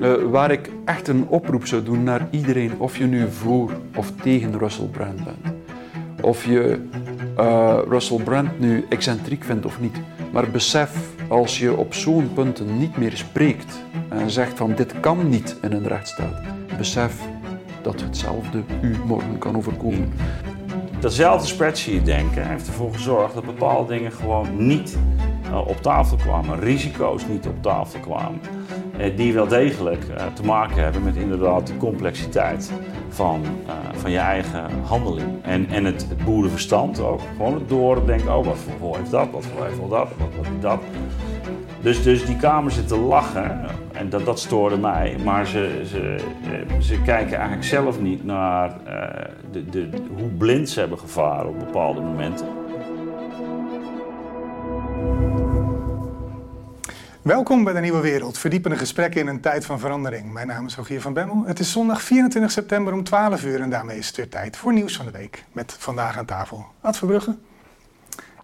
Eh, waar ik echt een oproep zou doen naar iedereen, of je nu voor of tegen Russell Brand bent. Of je eh, Russell Brand nu excentriek vindt of niet. Maar besef, als je op zo'n punten niet meer spreekt en zegt van dit kan niet in een rechtsstaat, besef dat hetzelfde u morgen kan overkomen. Datzelfde spreadsheet-denken heeft ervoor gezorgd dat bepaalde dingen gewoon niet uh, op tafel kwamen, risico's niet op tafel kwamen. Uh, die wel degelijk uh, te maken hebben met inderdaad de complexiteit van, van je eigen handeling. En, en het, boerenverstand ook. Gewoon het door denken, oh wat voor heeft dat, wat voor heeft dat, wat, wat dat. Dus, dus die kamer zit te lachen en dat, dat stoorde mij. Maar ze, ze, ze kijken eigenlijk zelf niet naar de, de, hoe blind ze hebben gevaren op bepaalde momenten. Welkom bij de Nieuwe Wereld, verdiepende gesprekken in een tijd van verandering. Mijn naam is Rogier van Bemmel. Het is zondag 24 september om 12 uur en daarmee is het weer tijd voor Nieuws van de Week. Met vandaag aan tafel Ad Verbrugge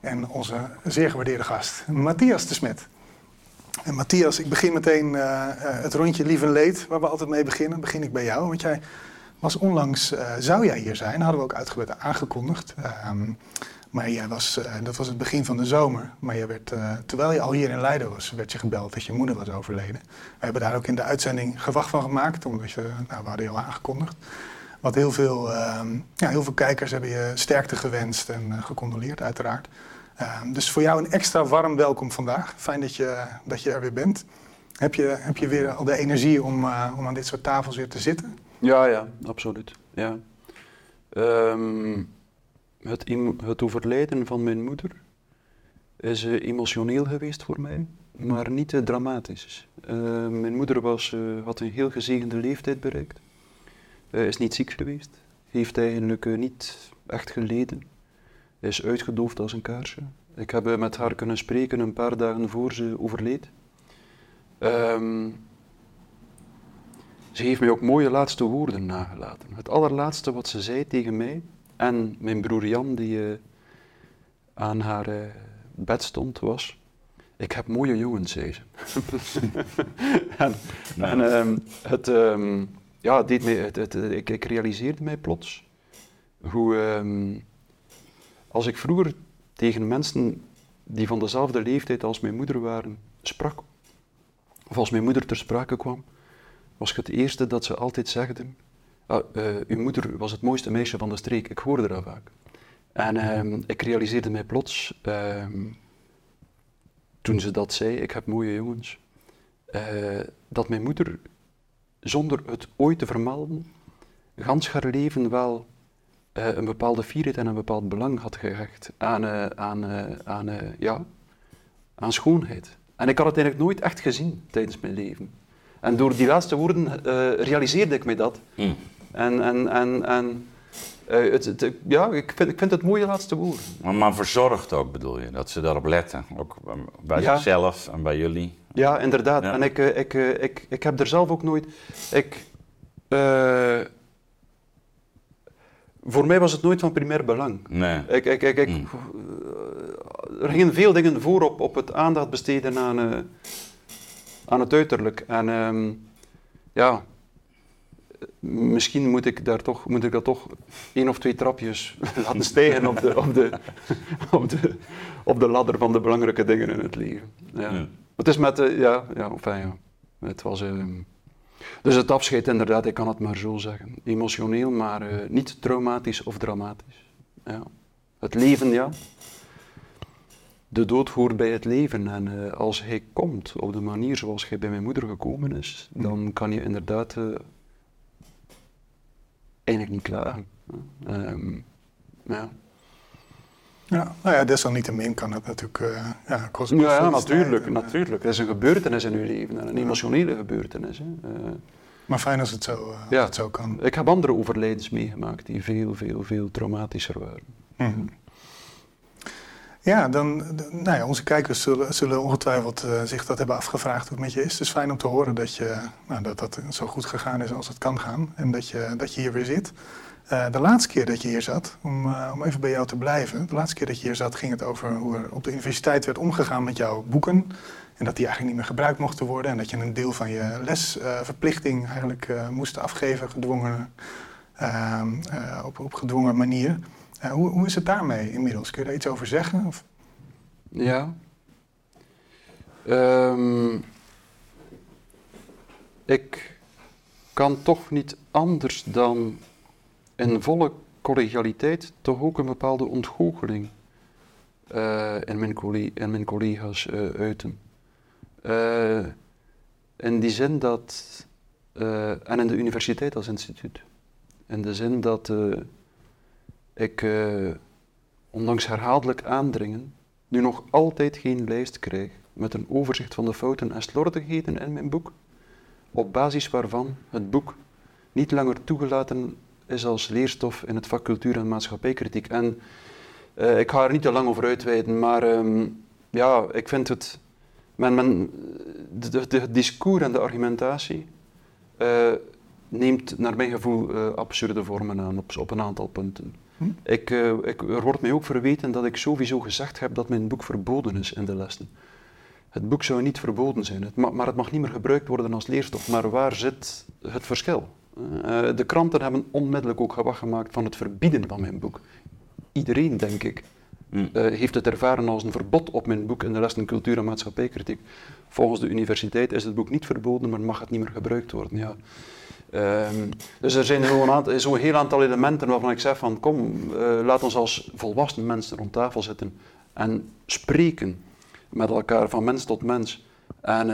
en onze zeer gewaardeerde gast Matthias de Smet. En Matthias, ik begin meteen uh, het rondje lief en leed, waar we altijd mee beginnen. Begin ik bij jou, want jij was onlangs, uh, zou jij hier zijn, hadden we ook uitgebreid aangekondigd. Um, maar jij was, uh, dat was het begin van de zomer. Maar je werd, terwijl je al hier in Leiden was, werd je gebeld dat je moeder was overleden. We hebben daar ook in de uitzending gewacht van gemaakt, omdat je, nou, we hadden je al aangekondigd. Wat heel veel, ehm, ja, heel veel kijkers hebben je sterkte gewenst en gecondoleerd uiteraard. Uh, dus voor jou een extra warm welkom vandaag. Fijn dat je, dat je er weer bent. Heb je, heb je weer al de energie om, om aan dit soort tafels weer te zitten? Ja, ja, absoluut. Ja. Um, het, het overlijden van mijn moeder is uh, emotioneel geweest voor mij, maar niet uh, dramatisch. mijn moeder was, had een heel gezegende leeftijd bereikt. is niet ziek geweest. Heeft eigenlijk niet echt geleden is uitgedoofd als een kaarsje. Ik heb met haar kunnen spreken een paar dagen voor ze overleed. Um, ze heeft mij ook mooie laatste woorden nagelaten. Het allerlaatste wat ze zei tegen mij en mijn broer Jan, die uh, aan haar uh, bed stond, was: Ik heb mooie jongens, zei ze. en, en um, het, um, ja, deed mij, het, het, ik, ik, realiseerde mij plots hoe als ik vroeger tegen mensen die van dezelfde leeftijd als mijn moeder waren sprak, of als mijn moeder ter sprake kwam, was het eerste dat ze altijd zegden: ah, uh, Uw moeder was het mooiste meisje van de streek. Ik hoorde dat vaak. En uh, ik realiseerde mij plots, uh, toen ze dat zei: Ik heb mooie jongens, uh, dat mijn moeder, zonder het ooit te vermelden, gans haar leven wel uh, een bepaalde fierheid en een bepaald belang had gehecht aan, aan, aan, ja, aan schoonheid. En ik had het eigenlijk nooit echt gezien tijdens mijn leven. En door die laatste woorden realiseerde ik me dat. Mm. En, en, en, en het, het, ja, ik vind, ik vind het mooie laatste woorden. Maar, maar verzorgd ook bedoel je, dat ze daarop letten. Ook bij ja. zichzelf en bij jullie. Ja, inderdaad. Ja. En ik, ik, ik, ik heb er zelf ook nooit... Ik, voor mij was het nooit van primair belang. Nee. Ik, ik, ik, ik mm. Er gingen veel dingen voor op, op het aandacht besteden aan, uh, aan het uiterlijk. En um, ja, misschien moet ik, daar toch, moet ik dat toch één of twee trapjes laten stijgen op de, op, de, op, de, op de ladder van de belangrijke dingen in het leven. Ja. ja. Het is met, uh, ja, ja, enfin, ja, het was... Uh, dus het afscheid inderdaad, ik kan het maar zo zeggen. Emotioneel, maar uh, niet traumatisch of dramatisch. Ja. Het leven, ja. De dood hoort bij het leven. En uh, als hij komt op de manier zoals hij bij mijn moeder gekomen is, hm. dan kan je inderdaad uh, eigenlijk niet klagen. Um, ja. Ja, nou ja, desalniettemin kan het natuurlijk uh, ja, kosten. Ja, ja natuurlijk, en, natuurlijk. Het is een gebeurtenis in uw leven, een emotionele gebeurtenis. Hè. Uh, maar fijn als het zo, uh, ja, het zo kan. Ik heb andere overlijdens meegemaakt die veel, veel, veel traumatischer waren. Mm -hmm. Ja, dan, nou ja, onze kijkers zullen, zullen ongetwijfeld uh, zich dat hebben afgevraagd hoe het met je is. Het is fijn om te horen dat, je, nou, dat dat zo goed gegaan is als het kan gaan en dat je, dat je hier weer zit. Uh, de laatste keer dat je hier zat, om, uh, om even bij jou te blijven, de laatste keer dat je hier zat ging het over hoe er op de universiteit werd omgegaan met jouw boeken En dat die eigenlijk niet meer gebruikt mochten worden. En dat je een deel van je lesverplichting eigenlijk moest afgeven, gedwongen, ehm, op, op gedwongen manier. Hoe, hoe is het daarmee inmiddels? Kun je daar iets over zeggen? Of? Ja. Ehm, ik kan toch niet anders dan in volle collegialiteit toch ook een bepaalde ontgoocheling uh, in, mijn in, mijn collega's uh, uiten. Uh, in die zin dat, en in de universiteit als instituut, in de zin dat ik, ondanks herhaaldelijk aandringen, nu nog altijd geen lijst krijg met een overzicht van de fouten en slordigheden in mijn boek, op basis waarvan het boek niet langer toegelaten is als leerstof in het vak cultuur en maatschappijkritiek. En uh, ik ga er niet te lang over uitweiden, maar um, ja, ik vind het. Men, men, de, de, discours en de argumentatie uh, neemt naar mijn gevoel absurde vormen aan op, op een aantal punten. Hm? Ik, ik, er wordt mij ook verweten dat ik sowieso gezegd heb dat mijn boek verboden is in de lessen. Het boek zou niet verboden zijn, het maar het mag niet meer gebruikt worden als leerstof. Maar waar zit het verschil? Uh, de kranten hebben onmiddellijk ook gewacht gemaakt van het verbieden van mijn boek. Iedereen, denk ik, uh, heeft het ervaren als een verbod op mijn boek in de lessen cultuur en maatschappijkritiek. Volgens de universiteit is het boek niet verboden, maar mag het niet meer gebruikt worden. Ja. Um, dus er zijn zo'n zo heel aantal elementen waarvan ik zeg van kom, uh, laat ons als volwassen mensen rond tafel zitten en spreken met elkaar van mens tot mens. En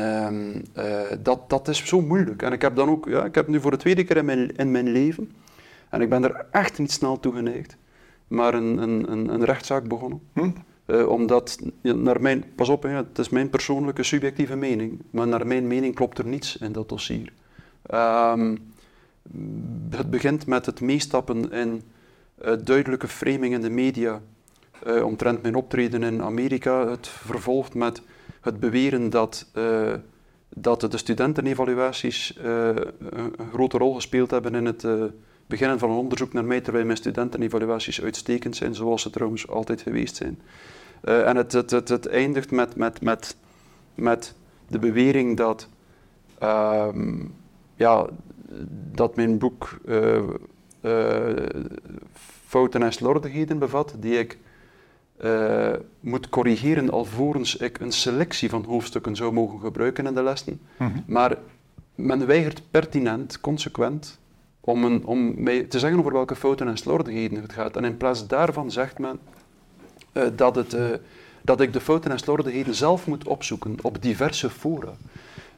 uh, dat, dat is zo moeilijk. En ik heb dan ook, ja, ik heb nu voor de tweede keer in mijn, in mijn leven, en ik ben er echt niet snel toe geneigd, maar een, een, een, een rechtszaak begonnen. Hm? Uh, omdat, naar mijn, pas op, het is mijn persoonlijke subjectieve mening, maar naar mijn mening klopt er niets in dat dossier. Um, het begint met het meestappen in uh, duidelijke framing in de media uh, omtrent mijn optreden in Amerika. Het vervolgt met het beweren dat, uh, dat de studentenevaluaties een grote rol gespeeld hebben in het beginnen van een onderzoek naar mij, terwijl mijn studentenevaluaties uitstekend zijn, zoals ze trouwens altijd geweest zijn. en het, het, het, eindigt met, met, met, met de bewering dat, uh, ja, dat mijn boek uh, uh, fouten en slordigheden bevat, die ik uh, moet corrigeren alvorens ik een selectie van hoofdstukken zou mogen gebruiken in de lessen. Mm -hmm. Maar men weigert pertinent, consequent, om, een, om mij te zeggen over welke fouten en slordigheden het gaat. En in plaats daarvan zegt men uh, dat, het, uh, dat ik de fouten en slordigheden zelf moet opzoeken op diverse fora.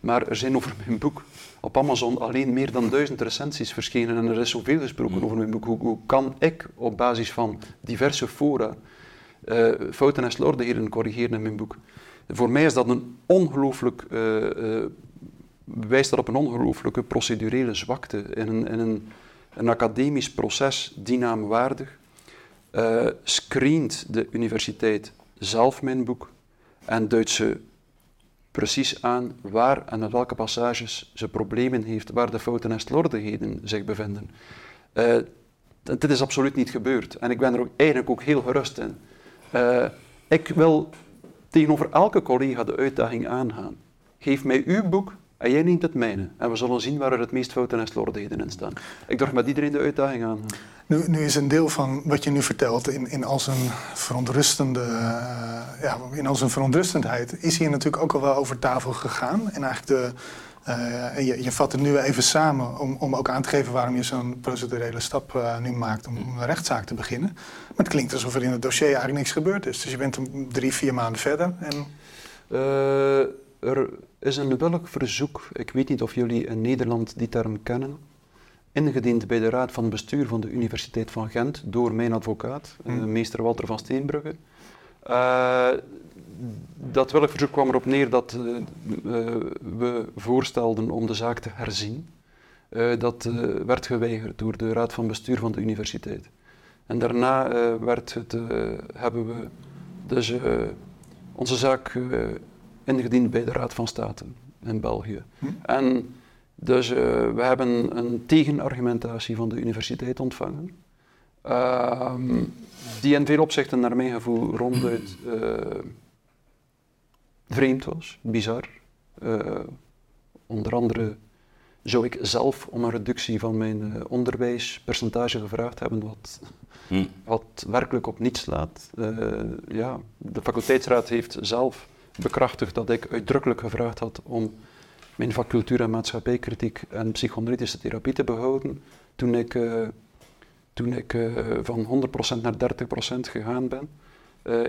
Maar er zijn over mijn boek op Amazon alleen meer dan duizend recensies verschenen en er is zoveel gesproken over mijn boek. Hoe, hoe kan ik op basis van diverse fora uh, fouten en slordigheden corrigeren in mijn boek. Voor mij is dat een ongelooflijk, uh, uh, wijst dat op een ongelooflijke procedurele zwakte in een, in een, een academisch proces dienaamwaardig. screent de universiteit zelf mijn boek en duidt ze precies aan waar en met welke passages ze problemen heeft, waar de fouten en slordigheden zich bevinden. dit is absoluut niet gebeurd en ik ben er ook, eigenlijk ook heel gerust in. Uh, ik wil tegenover elke collega de uitdaging aangaan. Geef mij uw boek en jij neemt het mijne. En we zullen zien waar er het meest fouten en slordigheden in staan. Ik durf met iedereen de uitdaging aan. Nu, nu is een deel van wat je nu vertelt in, in als een verontrustende, uh, ja, in als een verontrustendheid, is hier natuurlijk ook al wel over tafel gegaan. En eigenlijk de, uh, je, je, vat het nu even samen om, om ook aan te geven waarom je zo'n procedurele stap uh, nu maakt om een rechtszaak te beginnen. Maar het klinkt alsof er in het dossier eigenlijk niks gebeurd is. Dus je bent drie, vier maanden verder. En... Er is een welk verzoek, ik weet niet of jullie in Nederland die term kennen, ingediend bij de Raad van Bestuur van de Universiteit van Gent door mijn advocaat, hmm. meester Walter van Steenbrugge dat verzoek kwam erop neer dat uh, we voorstelden om de zaak te herzien. Dat werd geweigerd door de raad van bestuur van de universiteit. En daarna werd het, hebben we dus onze zaak ingediend bij de Raad van State in België. Hm. En dus we hebben een tegenargumentatie van de universiteit ontvangen. Ehm, die in veel opzichten naar mijn gevoel ronduit vreemd was, bizar. Uh, onder andere zou ik zelf om een reductie van mijn uh, onderwijspercentage gevraagd hebben, wat, hm. wat werkelijk op niets slaat. Uh, ja, de faculteitsraad heeft zelf bekrachtigd dat ik uitdrukkelijk gevraagd had om mijn vak cultuur en maatschappijkritiek en psychoanalytische therapie te behouden toen ik, uh, toen ik van 100% naar 30% gegaan ben.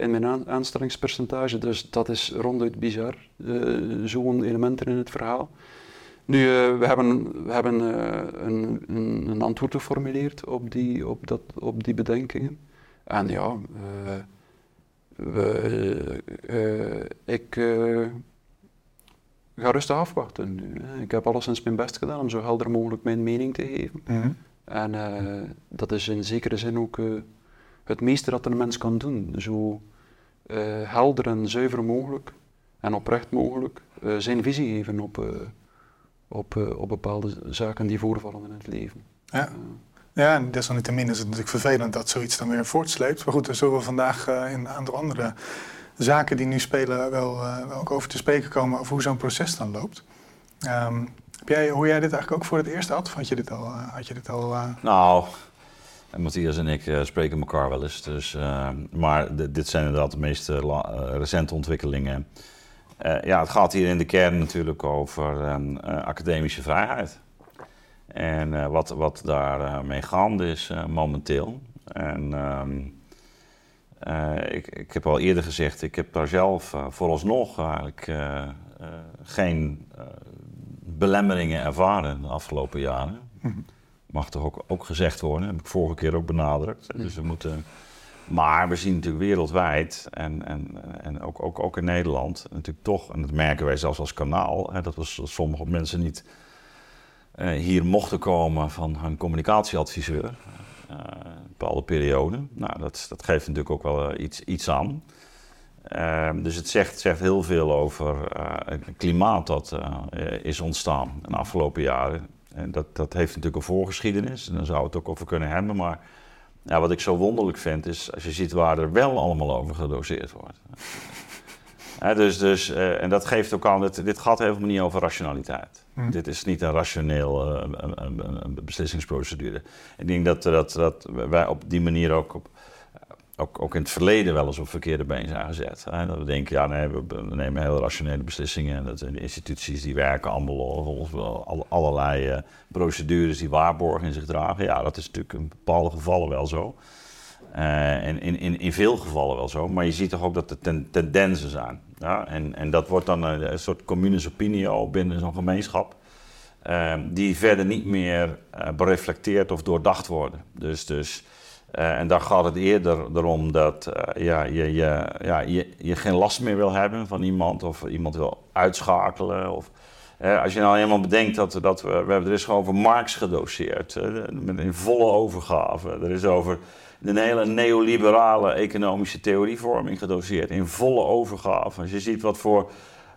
in mijn aanstellingspercentage, dus dat is ronduit bizar, zo'n elementen in het verhaal. Nu, we hebben, we hebben een, een, een, antwoord geformuleerd op die, op, dat, op die bedenkingen. En ja, uh, we, ik ga rustig afwachten nu. Hè. Ik heb alleszins mijn best gedaan om zo helder mogelijk mijn mening te geven. Mm En dat is in zekere zin ook het meeste dat een mens kan doen. Zo helder en zuiver mogelijk en oprecht mogelijk zijn visie geven op op, op bepaalde zaken die voorvallen in het leven. Ja. Ja, en desalniettemin is het natuurlijk vervelend dat zoiets dan weer voortsleept. Maar goed, daar zullen we vandaag uh, in aantal andere zaken die nu spelen wel, uh, ook over te spreken komen over hoe zo'n proces dan loopt. Um, heb jij, hoe jij dit eigenlijk ook voor het eerst had? Of had je dit al? had je dit al Nou, Matthias en ik spreken elkaar wel eens. Dus, maar dit zijn inderdaad de meest recente ontwickelingen. Uh, ja, het gaat hier in de kern natuurlijk over uh, academische vrijheid. En uh, wat, wat daarmee gaande is momenteel. En um, ik, ik heb al eerder gezegd, ik heb daar zelf vooralsnog eigenlijk geen belemmeringen ervaren de afgelopen jaren. Mhm. Mag toch ook, ook gezegd worden, heb ik vorige keer ook benadrukt. Dus we moeten maar we zien natuurlijk wereldwijd en, en, en ook, ook, ook in Nederland natuurlijk toch, en dat merken wij zelfs als kanaal, hè, dat we sommige mensen niet hier mochten komen van hun communicatieadviseur. Een bepaalde periode. Nou, dat, dat geeft natuurlijk ook wel uh, iets, iets aan. Ehm, dus het zegt, zegt heel veel over het klimaat dat is ontstaan in de afgelopen jaren. En dat, dat heeft natuurlijk een voorgeschiedenis, en daar zou het ook over kunnen hebben, maar ja, wat ik zo wonderlijk vind is als je ziet waar er wel allemaal over gedoseerd wordt. dus, dus, en dat geeft ook aan, dit, dit gaat helemaal niet over rationaliteit. Hm. Dit is niet een rationeel uh, beslissingsprocedure. Ik denk dat, dat, dat wij op die manier ook op ook, ook in het verleden wel eens op verkeerde been zijn gezet. Hè? Dat we denken, ja we nemen heel rationele beslissingen. En dat zijn de instituties die werken allemaal volgens allerlei uh, procedures die waarborgen in zich dragen. Ja, dat is natuurlijk in bepaalde gevallen wel zo. Uh, en in, in, in veel gevallen wel zo. Maar je ziet toch ook dat er ten, tendensen zijn. Ja? En, en dat wordt dan een, een soort communis opinio binnen zo'n gemeenschap. Uh, die verder niet meer bereflecteerd of doordacht worden. Dus, dus uh, en daar gaat het eerder erom dat uh, ja, je, je, ja, je, je geen last meer wil hebben van iemand of iemand wil uitschakelen. Of, uh, als je nou eenmaal bedenkt dat, dat we, we hebben, er is gewoon over Marx gedoseerd, met een volle overgave. Er is over de hele neoliberale economische theorievorming gedoseerd, in volle overgave. Als je ziet wat voor,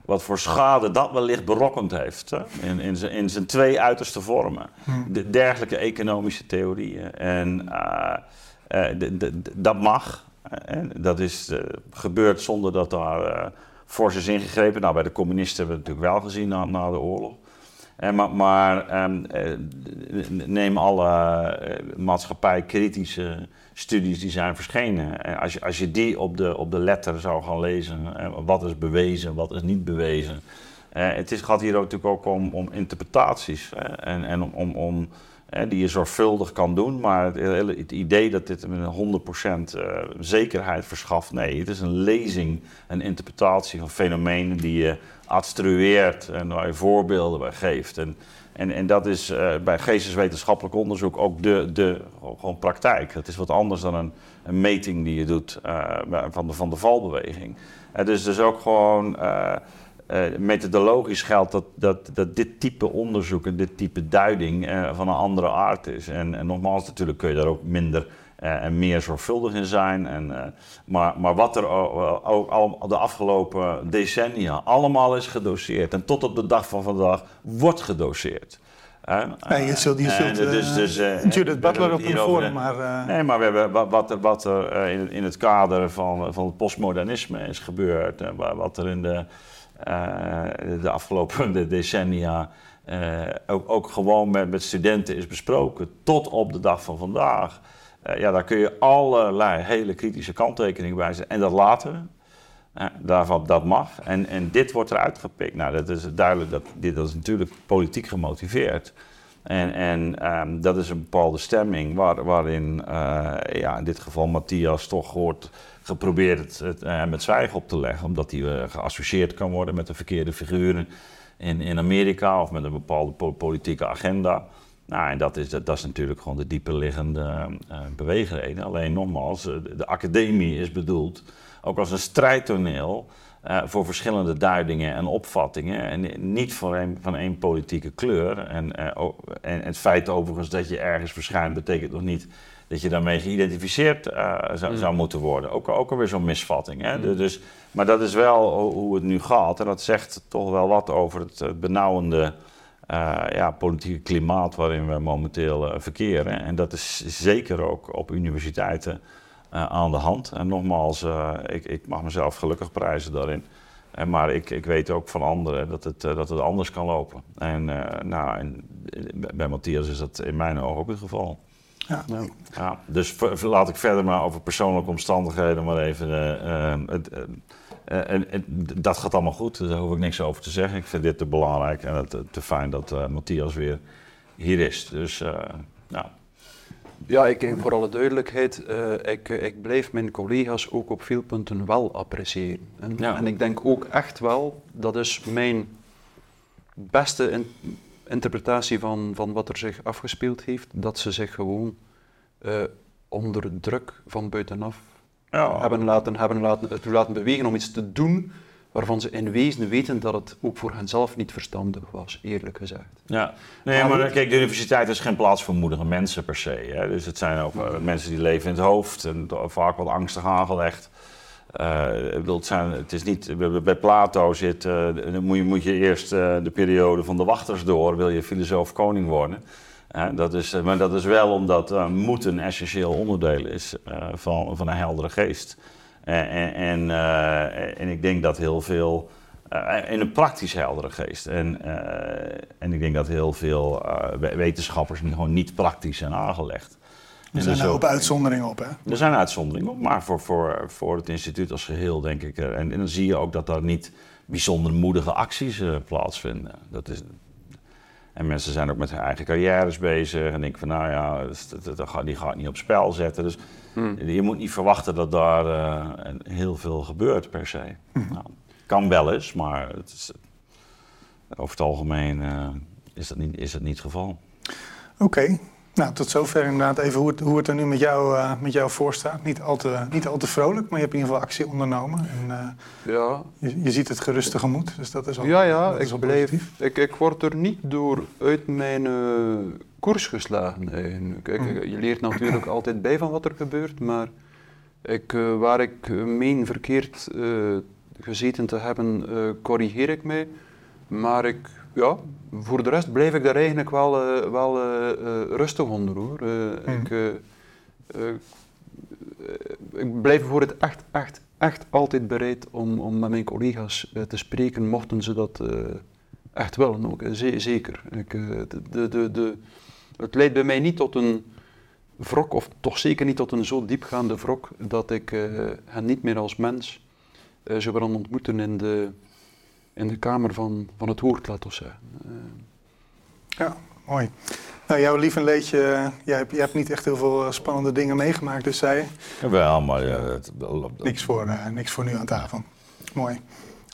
wat voor schade dat wellicht berokkend heeft, hè? In, in, zijn, in zijn twee uiterste vormen. Hmm. De dergelijke economische theorieën. En uh, dat mag. En dat is uh, gebeurd zonder dat daar fors is ingegrepen. Nou, bij de communisten hebben we het natuurlijk wel gezien na, na de oorlog. maar, maar um, neem alle maatschappijkritische studies die zijn verschenen. als, je, als je die op de, op de letter zou gaan lezen, wat is bewezen, wat is niet bewezen. het is, gaat hier natuurlijk ook om, om interpretaties en, en om, om, om die je zorgvuldig kan doen. Maar het, idee dat dit een 100% uh, zekerheid verschaft, nee, het is een lezing, een interpretatie van fenomenen die je abstrueert en waar je voorbeelden bij geeft. En, en, en dat is uh, bij geesteswetenschappelijk onderzoek ook de, de gewoon praktijk. Het is wat anders dan een, een meting die je doet uh, van, de, van de valbeweging. Het is dus ook gewoon methodologisch geldt dat, dat, dat dit type onderzoek en dit type duiding van een andere aard is. En, en nogmaals, natuurlijk kun je daar ook minder en meer zorgvuldig in zijn. En, maar, maar wat er ook al de afgelopen decennia allemaal is gedoseerd en tot op de dag van vandaag wordt gedoseerd. nee, je zult, je zult dus, dus, Judith Butler op forum, maar... Nee, maar we hebben wat er, wat er in, in het kader van, van het postmodernisme is gebeurd... wat er in de de afgelopen decennia ook, ook gewoon met, met studenten is besproken, tot op de dag van vandaag. Ja, daar kun je allerlei hele kritische kanttekeningen bij zetten. En dat laten we. daarvan, dat mag. En, en dit wordt eruit gepikt. Nou, dat is duidelijk dat dit dat natuurlijk politiek gemotiveerd. En, en ehm, dat is een bepaalde stemming waar, waarin uh, ja, in dit geval Matthias toch wordt geprobeerd het, met zwijgen op te leggen. Omdat hij geassocieerd kan worden met de verkeerde figuren in, in Amerika of met een bepaalde politieke agenda. Nou, en dat is, dat, dat is natuurlijk gewoon de dieper liggende beweegreden. Alleen nogmaals, de academie is bedoeld ook als een strijdtoneel uh, voor verschillende duidingen en opvattingen. En niet van één, van één politieke kleur. En, uh, en, het feit overigens dat je ergens verschijnt, betekent nog niet dat je daarmee geïdentificeerd uh, zou, mm. zou, moeten worden. Ook, ook alweer zo'n misvatting. Hè? Mm. Dus, maar dat is wel hoe het nu gaat. En dat zegt toch wel wat over het benauwende ja, politieke klimaat waarin we momenteel verkeren. En dat is zeker ook op universiteiten uh, aan de hand. En nogmaals, uh, ik, ik, mag mezelf gelukkig prijzen daarin. Uh, maar ik, ik, weet ook van anderen dat het, dat het anders kan lopen. En, nou, en bij Matthias is dat in mijn ogen ook het geval. Ja. ja dus laat ik verder maar over persoonlijke omstandigheden maar even. Het, dat gaat allemaal goed, daar hoef ik niks over te zeggen. Ik vind dit te belangrijk en het te fijn dat Matthias weer hier is. Dus nou, ja, ik, voor alle duidelijkheid, uh, ik, ik blijf mijn collega's ook op veel punten wel appreciëren. En, en ik denk ook echt wel, dat is mijn beste interpretatie van, van wat er zich afgespeeld heeft, dat ze zich gewoon uh, onder druk van buitenaf ja. hebben, laten, hebben laten, het laten bewegen om iets te doen waarvan ze in wezen weten dat het ook voor henzelf niet verstandig was, eerlijk gezegd. Ja, nee, maar, kijk, de universiteit is geen plaats voor moedige mensen per se. Hè? Dus het zijn ook uh, mensen die leven in het hoofd en vaak wat angstig aangelegd. Uh, bedoel, het, zijn, het is niet, bij Plato zit, uh, moet, je, moet je eerst de periode van de wachters door, wil je filosoof koning worden. Dat is, maar dat is wel omdat moed een essentieel onderdeel is van, van een heldere geest. En, en, en ik denk dat heel veel. In een praktisch heldere geest. En, en ik denk dat heel veel wetenschappers gewoon niet praktisch zijn aangelegd. Er zijn er ook uitzonderingen op, hè? Er zijn uitzonderingen op, maar voor, voor, voor het instituut als geheel denk ik. En, en dan zie je ook dat daar niet bijzonder moedige acties plaatsvinden. Dat is, en mensen zijn ook met hun eigen carrières bezig en denken van nou ja, die gaat niet op spel zetten. Dus hmm. je moet niet verwachten dat daar uh, heel veel gebeurt per se. Hmm. Nou, kan wel eens, maar het is, over het algemeen uh, is, dat niet, is dat niet het geval. Oké, nou, tot zover inderdaad even hoe het, hoe het er nu met jou, uh, met jou voor staat. Niet al, te, niet al te vrolijk, maar je hebt in ieder geval actie ondernomen. En, uh, ja. Je, je, ziet het geruste gemoed, dus dat is al Ja, ja, ik, blijf, ik, ik word er niet door uit mijn uh, koers geslagen. Kijk, mm. Je leert natuurlijk altijd bij van wat er gebeurt, maar ik, waar ik meen verkeerd gezeten te hebben, corrigeer ik mij. Maar ik ja, voor de rest blijf ik daar eigenlijk wel, uh, wel uh, rustig onder hoor. Mm. ik, ik blijf voor het echt, echt, echt altijd bereid om, om met mijn collega's te spreken, mochten ze dat echt willen ook. zeker. Ik, de, de, de, het leidt bij mij niet tot een wrok, of toch zeker niet tot een zo diepgaande wrok, dat ik hen niet meer als mens zou willen ontmoeten in de in de kamer van, van het woord, laten we zeggen. Ja, mooi. Nou, jouw lief en leedje, jij hebt, jij hebt niet echt heel veel eh, spannende dingen meegemaakt, dus zij... Wel, maar... Ja, het, niks, voor, uh, niks voor nu aan tafel. Mooi.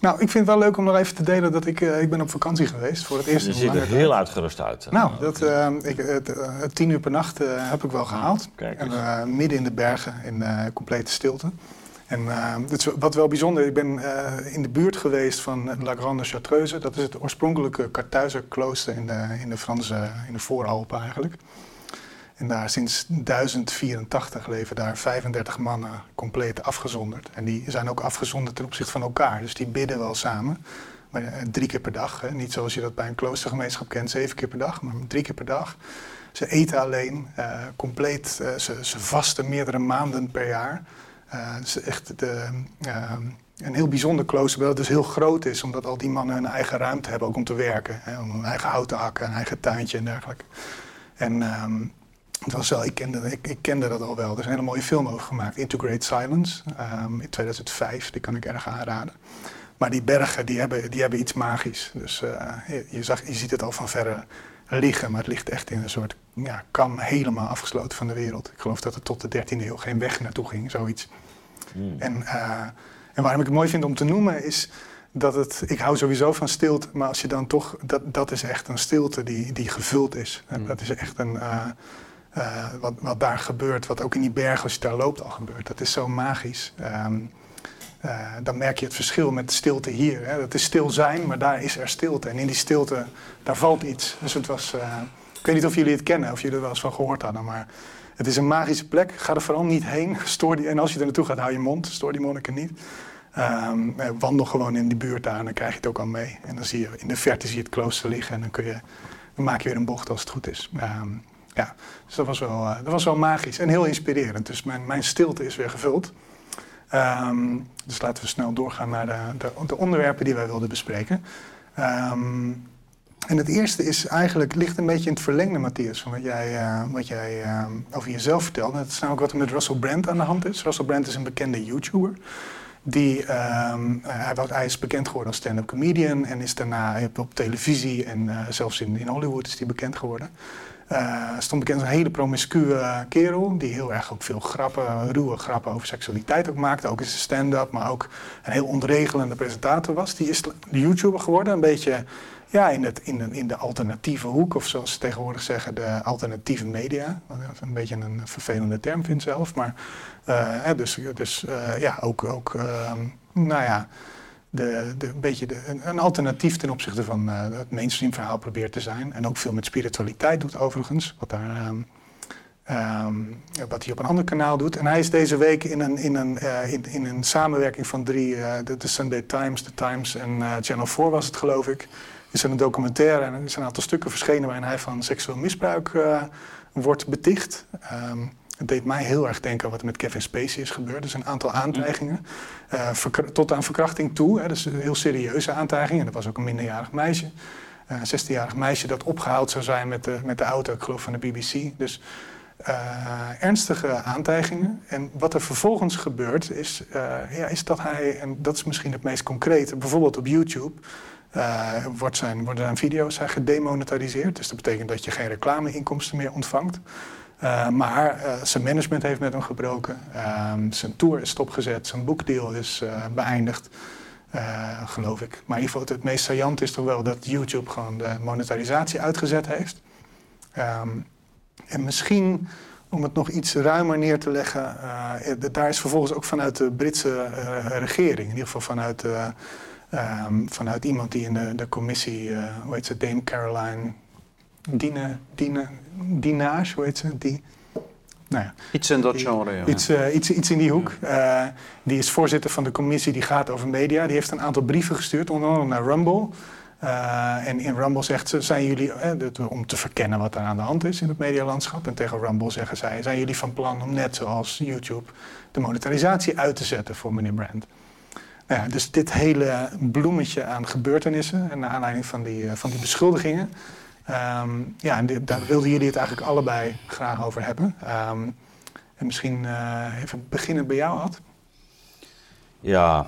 Nou, ik vind het wel leuk om nog even te delen dat ik, uh, ik ben op vakantie geweest voor het eerst. Je ziet er heel uitgerust uit. Nou, dat, uh, ik, het, tien uur per nacht heb ik wel gehaald. Kijk en, midden in de bergen in complete stilte. En is wat wel bijzonder, ik ben uh, in de buurt geweest van La Grande Chartreuse. Dat is het oorspronkelijke Kartuizer klooster in de, in de Franse, in de Vooralpen eigenlijk. En daar sinds 1084 leven daar 35 mannen compleet afgezonderd. En die zijn ook afgezonderd ten opzichte van elkaar. Dus die bidden wel samen. Maar uh, drie keer per dag. Hè. Niet zoals je dat bij een kloostergemeenschap kent, zeven keer per dag, maar drie keer per dag. Ze eten alleen, compleet, ze, ze vasten meerdere maanden per jaar. Uh, echt de, uh, een heel bijzonder klooster, dat dus heel groot is, omdat al die mannen hun eigen ruimte hebben, ook om te werken. Hè, om hun eigen hout te hakken, een eigen tuintje en dergelijke. En ehm, het was wel, ik, kende, ik, kende dat al wel. Er is een hele mooie film over gemaakt, Into Great Silence, um, in 2005. Die kan ik erg aanraden. Maar die bergen, die hebben, die hebben iets magisch. Dus je, je, zag, je ziet het al van verre liggen, maar het ligt echt in een soort ja, kam helemaal afgesloten van de wereld. Ik geloof dat er tot de 13e eeuw geen weg naartoe ging, zoiets. Mm. En, uh, en waarom ik het mooi vind om te noemen is dat het, ik hou sowieso van stilte, maar als je dan toch, dat, dat is echt een stilte die, die gevuld is. Mm. Dat is echt een, uh, uh, wat, wat daar gebeurt, wat ook in die bergen als je daar loopt al gebeurt. Dat is zo magisch. Um, uh, dan merk je het verschil met stilte hier. Hè. Dat is stil zijn, maar daar is er stilte. En in die stilte, daar valt iets. Dus het was, uh, ik weet niet of jullie het kennen, of jullie er wel eens van gehoord hadden, maar het is een magische plek. Ga er vooral niet heen. Stoor die, en als je er naartoe gaat, hou je mond. Stoor die monniken niet. Um, wandel gewoon in die buurt daar en dan krijg je het ook al mee. En dan zie je in de verte zie je het klooster liggen en dan, kun je, dan maak je weer een bocht als het goed is. Um, ja, dus dat was, wel, dat was wel magisch en heel inspirerend. Dus mijn, mijn stilte is weer gevuld. Um, dus laten we snel doorgaan naar de, de, de onderwerpen die wij wilden bespreken. Um, en het eerste is eigenlijk, ligt een beetje in het verlengde, Matthias, van wat jij, uh, wat jij uh, over jezelf vertelde. Dat is namelijk wat er met Russell Brand aan de hand is. Russell Brand is een bekende YouTuber. Die, um, hij, hij, is bekend geworden als stand-up comedian en is daarna op televisie en zelfs in, in Hollywood is hij bekend geworden. Uh, stond bekend als een hele promiscue kerel. Die heel erg ook veel grappen, ruwe grappen over seksualiteit ook maakte. Ook is een stand-up, maar ook een heel ontregelende presentator was. Die is YouTuber geworden. Een beetje ja, in, het, in, de, in de alternatieve hoek. Of zoals ze tegenwoordig zeggen, de alternatieve media. Wat ik een beetje een vervelende term vind zelf. Maar uh, dus, dus ja, ook, ook nou ja de, de, een beetje de, een, een, alternatief ten opzichte van uh, het mainstream verhaal probeert te zijn. En ook veel met spiritualiteit doet overigens, wat, um, um, wat hij op een ander kanaal doet. En hij is deze week in een, in een, uh, in, een samenwerking van drie, uh, de, de, Sunday Times, The Times en Channel 4 was het geloof ik. Is er een documentaire en er is een aantal stukken verschenen waarin hij van seksueel misbruik wordt beticht. Um, het deed mij heel erg denken aan wat er met Kevin Spacey is gebeurd. Dus een aantal aantijgingen. Uh, tot aan verkrachting toe. Hè, dus een heel serieuze aantijgingen. Dat was ook een minderjarig meisje. Uh, een 16-jarig meisje dat opgehaald zou zijn met de, met de auto, ik geloof van de BBC. Dus uh, ernstige aantijgingen. En wat er vervolgens gebeurt is, ja, is dat hij, en dat is misschien het meest concrete, bijvoorbeeld op YouTube. wordt zijn, worden zijn video's zijn gedemonetariseerd. Dus dat betekent dat je geen reclameinkomsten meer ontvangt. Uh, maar uh, zijn management heeft met hem gebroken. Uh, zijn tour is stopgezet. Zijn boekdeal is uh, beëindigd. geloof ik. Maar in ieder geval het meest saillant is toch wel dat YouTube gewoon de monetarisatie uitgezet heeft. Um, en misschien om het nog iets ruimer neer te leggen. daar is vervolgens ook vanuit de Britse regering, in ieder geval vanuit, um, vanuit iemand die in de, de commissie, hoe heet ze, Dame Caroline Dine, Dine, Dinage, hoe heet ze? Die, nou ja, iets in dat genre, ja. Iets, uh, iets, iets in die hoek. Uh, die is voorzitter van de commissie die gaat over media. Die heeft een aantal brieven gestuurd, onder andere naar Rumble. Uh, en in Rumble zegt ze, zijn jullie, om te verkennen wat er aan de hand is in het medialandschap. En tegen Rumble zeggen zij, zijn jullie van plan om net zoals YouTube de monetarisatie uit te zetten voor meneer Brand? Nou ja, dus dit hele bloemetje aan gebeurtenissen en naar aanleiding van die, van die beschuldigingen... Um, ja, en daar wilden jullie het eigenlijk allebei graag over hebben. Um, en misschien uh, even beginnen bij jou, Ad. Ja,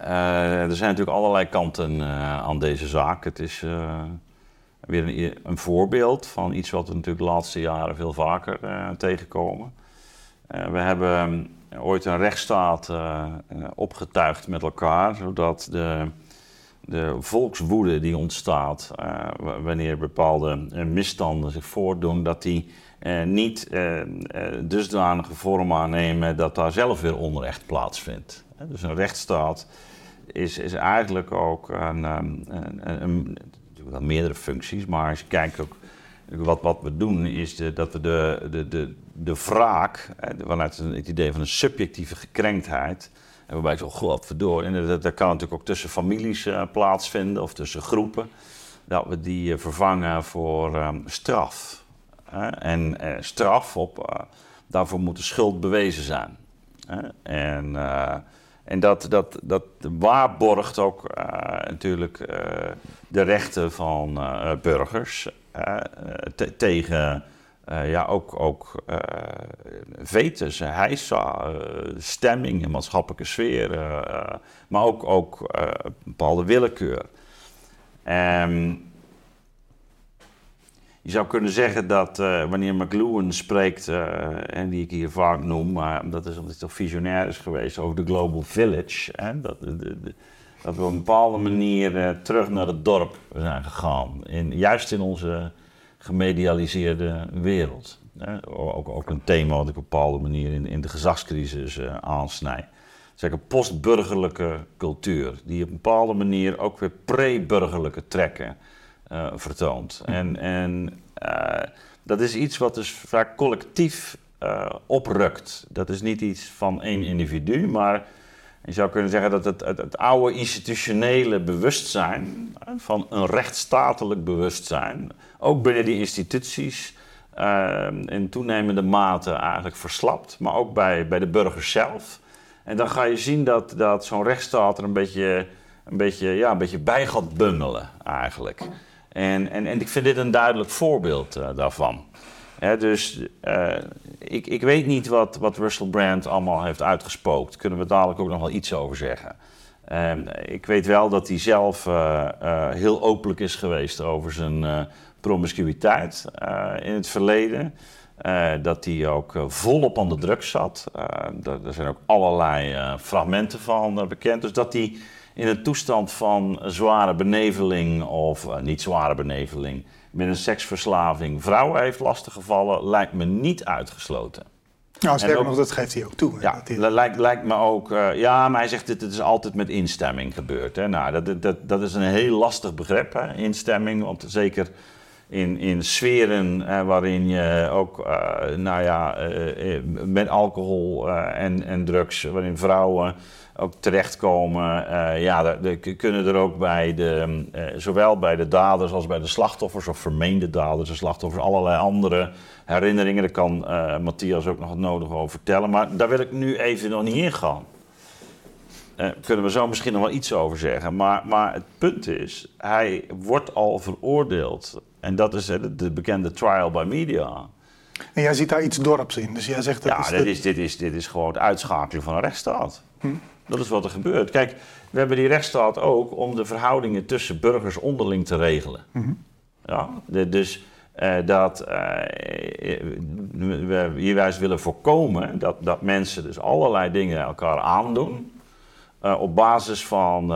uh, er zijn natuurlijk allerlei kanten uh, aan deze zaak. Het is weer een, een, voorbeeld van iets wat we natuurlijk de laatste jaren veel vaker tegenkomen. we hebben ooit een rechtsstaat opgetuigd met elkaar, zodat de de volkswoede die ontstaat uh, wanneer bepaalde uh, misstanden zich voordoen, dat die uh, niet dusdanige vorm aannemen dat daar zelf weer onrecht plaatsvindt. Dus een rechtsstaat is, is eigenlijk ook een, een, een, een meerdere functies, maar als je kijkt ook wat, wat we doen, is dat we de, de, de, de wraak, vanuit het idee van een subjectieve gekrenktheid, en waarbij ik zo, godverdorie, en dat, dat kan natuurlijk ook tussen families uh, plaatsvinden of tussen groepen, dat we die uh, vervangen voor um, straf. en uh, straf, op, daarvoor moet de schuld bewezen zijn. en En dat, dat, dat waarborgt ook natuurlijk de rechten van burgers tegen ja, ook, ook vetus, heisa, stemming, maatschappelijke sfeer, maar ook, ook bepaalde willekeur. Um, je zou kunnen zeggen dat uh, wanneer McLuhan spreekt, uh, en die ik hier vaak noem, maar dat is omdat hij toch visionair is geweest over de Global Village, hè, dat, dat we op een bepaalde manier uh, terug naar het dorp zijn gegaan. In, juist in onze gemedialiseerde wereld. Ook, ook een thema wat ik op een bepaalde manier in, in de gezagscrisis aansnijd. Het is een postburgerlijke cultuur, die op een bepaalde manier ook weer pre-burgerlijke trekken uh, vertoont. En, en uh, dat is iets wat dus vaak collectief uh, oprukt. Dat is niet iets van één individu, maar je zou kunnen zeggen dat het, het, het oude institutionele bewustzijn, van een rechtsstatelijk bewustzijn, ook binnen die instituties in toenemende mate eigenlijk verslapt, maar ook bij, bij de burgers zelf. En dan ga je zien dat, dat zo'n rechtsstaat er een beetje, een, beetje, ja, een beetje bij gaat bungelen eigenlijk. En, en, en ik vind dit een duidelijk voorbeeld uh, daarvan. dus uh, ik, ik weet niet wat, wat Russell Brand allemaal heeft uitgespookt. Kunnen we dadelijk ook nog wel iets over zeggen. Uh, ik weet wel dat hij zelf uh, heel openlijk is geweest over zijn promiscuïteit in het verleden. dat hij ook volop aan de drugs zat. er zijn ook allerlei fragmenten van bekend. Dus dat hij in een toestand van zware beneveling of uh, niet zware beneveling, met een seksverslaving vrouwen heeft lastiggevallen, lijkt me niet uitgesloten. Nou, sterker nog, dat geeft hij ook toe. Ja, dat lijkt, lijkt me ook. Uh, ja, maar hij zegt dit, het is altijd met instemming gebeurd. Hè. Nou, dat, dat, dat is een heel lastig begrip, hè, instemming. Want zeker in, in sferen uh, waarin je ook, uh, nou ja, met alcohol en, en drugs, waarin vrouwen ook terechtkomen. Ja, kunnen er ook bij de, uh, zowel bij de daders als bij de slachtoffers, of vermeende daders en slachtoffers, allerlei andere herinneringen. Daar kan Matthias ook nog het nodige over vertellen. Maar daar wil ik nu even nog niet in gaan. Kunnen we zo misschien nog wel iets over zeggen. Maar, maar het punt is, hij wordt al veroordeeld. En dat is de bekende trial by media. En jij ziet daar iets dorps in. Dus jij zegt dat ja, is dit, is, dit, is, dit is gewoon het uitschakelen van een rechtsstaat. Hm. Dat is wat er gebeurt. Kijk, we hebben die rechtsstaat ook om de verhoudingen tussen burgers onderling te regelen. -hmm. Ja, de, dus uh, dat uh, we hierwijs willen voorkomen dat, dat mensen dus allerlei dingen elkaar aandoen. Uh, op basis van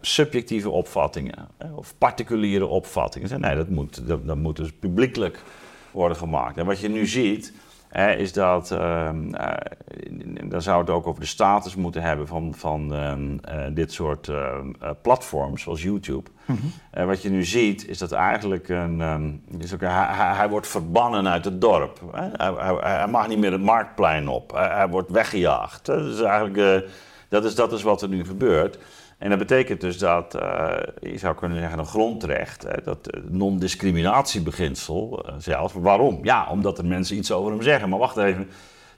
subjectieve opvattingen of particuliere opvattingen. Nee, dat moet, dat, dat moet dus publiekelijk worden gemaakt. En wat je nu ziet, is dat, uh, dan zou het ook over de status moeten hebben van, van uh, dit soort ehm, eh, platforms zoals YouTube. Mm wat je nu ziet is dat eigenlijk een, is ook, hij, hij, wordt verbannen uit het dorp. Hij, hij, hij, mag niet meer het marktplein op. Hij, wordt weggejaagd. Dat is eigenlijk dat, is, dat is wat er nu gebeurt. En dat betekent dus dat, uh, je zou kunnen zeggen, een grondrecht, hè, dat non-discriminatiebeginsel uh, zelf. Waarom? Ja, omdat er mensen iets over hem zeggen. Maar wacht even,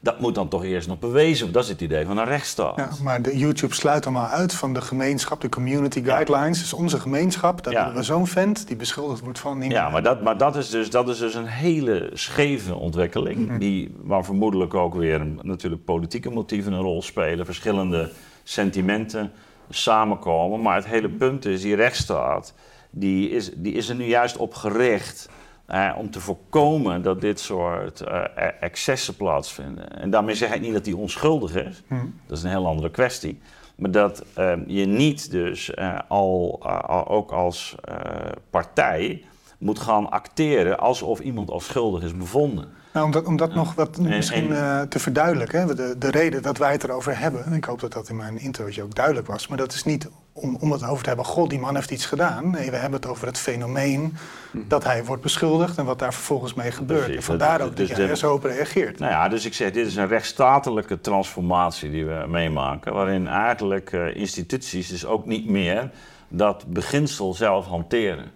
dat moet dan toch eerst nog bewezen worden. Dat is het idee van een rechtsstaat. Ja, maar de YouTube sluit allemaal uit van de gemeenschap, de community guidelines. Ja. Dus onze gemeenschap, daar ja. we zo'n vent die beschuldigd wordt van... Niet ja, maar, dat, maar dat, is dus, dat is dus een hele scheve ontwikkeling. Mm -hmm. die, waar vermoedelijk ook weer natuurlijk politieke motieven een rol spelen. Verschillende sentimenten samenkomen. Maar het hele punt is, die rechtsstaat, die is, die is er nu juist op gericht... Eh, om te voorkomen dat dit soort uh, excessen plaatsvinden. En daarmee zeg ik niet dat hij onschuldig is. Hm. Dat is een heel andere kwestie. Maar dat uh, je niet dus uh, al, ook als partij moet gaan acteren alsof iemand als schuldig is bevonden. Nou, om dat, om dat nog wat misschien te verduidelijken. De, de reden dat wij het erover hebben, ik hoop dat dat in mijn introotje ook duidelijk was, maar dat is niet om, om het over te hebben, god, die man heeft iets gedaan. Nee, we hebben het over het fenomeen mhm. dat hij wordt beschuldigd en wat daar vervolgens mee gebeurt. Precies, en vandaar dat, ook dus dat jij er zo op reageert. Nou ja, dus ik zeg, dit is een rechtsstatelijke transformatie die we meemaken, waarin eigenlijk uh, instituties dus ook niet meer dat beginsel zelf hanteren.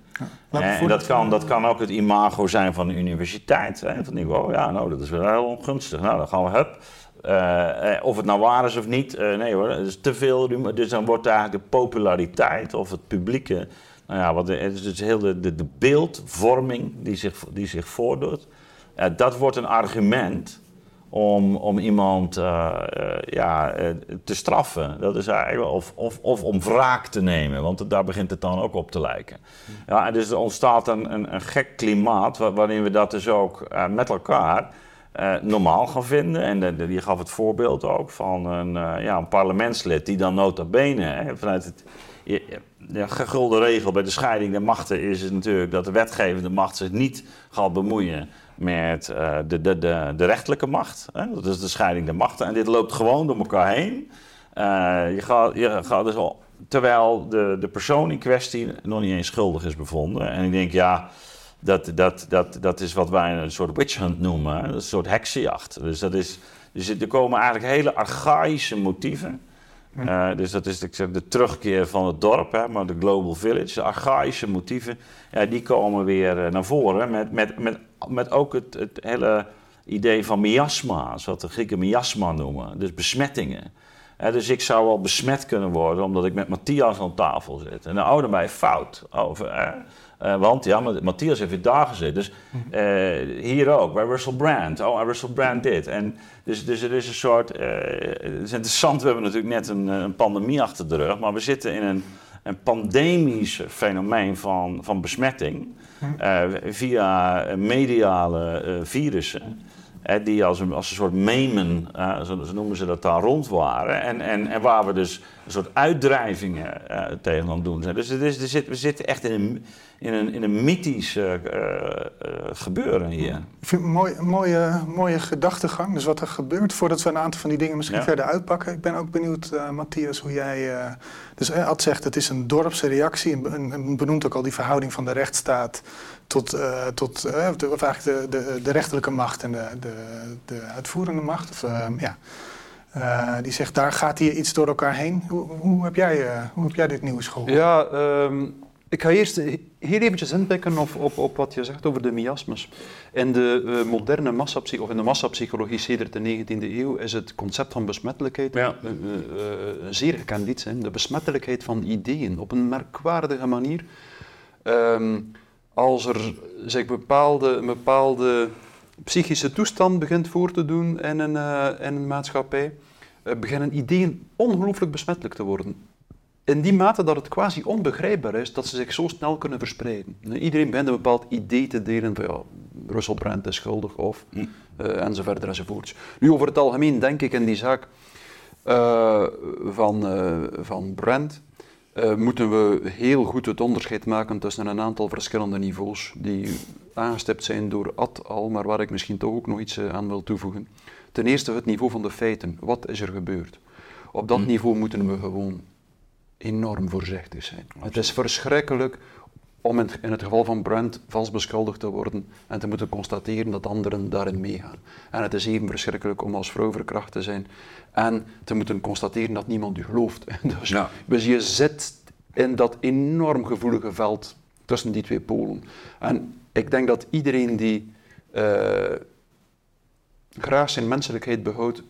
Me En, dat, kan, dat kan ook het imago zijn van de universiteit. Hè? Van die, oh ja, nou, dat is wel heel ongunstig. Nou, dan gaan we, hup. Eh, eh, of het nou waar is of niet, eh, nee hoor, het is te veel. Dus dan wordt eigenlijk de populariteit of het publieke, nou ja, wat, het is dus heel de, de, beeldvorming die zich, die zich voordoet. dat wordt een argument om, om iemand ja, te straffen. Dat is eigenlijk, of, of, of om wraak te nemen, want daar begint het dan ook op te lijken. Ja, en dus er ontstaat een, een, gek klimaat wa- waarin we dat dus ook met elkaar eh, normaal gaan vinden. En de, je gaf het voorbeeld ook van een, eh, ja, een parlementslid die dan nota bene vanuit het... De gegulde regel bij de scheiding der machten is natuurlijk dat de wetgevende macht zich niet gaat bemoeien met eh, de, de, de, de rechterlijke macht. Hè? Dat is de scheiding der machten. En dit loopt gewoon door elkaar heen. Je gaat, je gaat dus al, terwijl de, de persoon in kwestie nog niet eens schuldig is bevonden. En ik denk, ja, dat, dat, dat, dat is wat wij een soort witch hunt noemen. een soort heksenjacht. Dus, dat is, dus er komen eigenlijk hele archaïsche motieven. Eh, dus dat is ik zeg, de terugkeer van het dorp, hè, maar de Global Village, de archaïsche motieven, ja, die komen weer eh, naar voren. Met, met, met, met ook het, het hele idee van miasma, zoals de Grieken miasma noemen, dus besmettingen. Dus ik zou wel besmet kunnen worden omdat ik met Matthias aan tafel zit. En dan oude mij fout over. Eh, want ja, maar Matthias heeft weer daar gezeten. Dus eh, hier ook, bij Russell Brand. Oh, en Russell Brand dit. En dus, dus er is een soort. eh, het is interessant, we hebben natuurlijk net een, een pandemie achter de rug. Maar we zitten in een, een pandemisch fenomeen van, van besmetting. eh, via mediale virussen. Die als een, als een soort memen, zo, zo noemen ze dat daar, rond waren. En, en, en waar we dus een soort uitdrijvingen tegen aan het doen zijn. Dus het is, er zit, we zitten echt in een, in een, in een mythisch eh, eh, eh, gebeuren hier. Ik vind het een mooie, mooie, mooie gedachtegang. Dus wat er gebeurt, voordat we een aantal van die dingen misschien Ja. verder uitpakken. Ik ben ook benieuwd, eh, Matthias, hoe jij... eh, dus Ad zegt, het is een dorpse reactie. En be- en- en benoemt ook al die verhouding van de rechtsstaat tot, eh, tot de, of eigenlijk de, de, de rechterlijke macht en de, de, de uitvoerende macht. Of, eh, ja. Eh, die zegt, daar gaat hier iets door elkaar heen. Hoe, hoe, heb, jij, eh, hoe heb jij dit nieuws gehoord? Ja, ehm, ik ga eerst heel eventjes inpikken op, op, op wat je zegt over de miasmes. In de eh, moderne massapsy of in de massapsychologie sedert de 19e eeuw is het concept van besmettelijkheid Ja. een, eh, een zeer gekend iets. Hè. De besmettelijkheid van ideeën op een merkwaardige manier. Ehm, als er zich bepaalde, een bepaalde psychische toestand begint voor te doen in een, eh, in een maatschappij, beginnen ideeën ongelooflijk besmettelijk te worden. In die mate dat het quasi onbegrijpbaar is dat ze zich zo snel kunnen verspreiden. Iedereen begint een bepaald idee te delen van ja, Russell Brand is schuldig of Hm. eh, enzovoort enzovoorts. Nu over het algemeen denk ik in die zaak eh, van, eh, van Brand moeten we heel goed het onderscheid maken tussen een aantal verschillende niveaus die aangestipt zijn door Ad al, maar waar ik misschien toch ook nog iets aan wil toevoegen. Ten eerste het niveau van de feiten. Wat is er gebeurd? Op dat Hm. niveau moeten we gewoon enorm voorzichtig zijn. Het is verschrikkelijk om in, in het geval van Brand vals beschuldigd te worden en te moeten constateren dat anderen daarin meegaan. En het is even verschrikkelijk om als vrouw verkracht te zijn en te moeten constateren dat niemand u gelooft. Dus, Ja. dus je zit in dat enorm gevoelige veld tussen die twee polen. En ik denk dat iedereen die eh, graag zijn menselijkheid behoudt,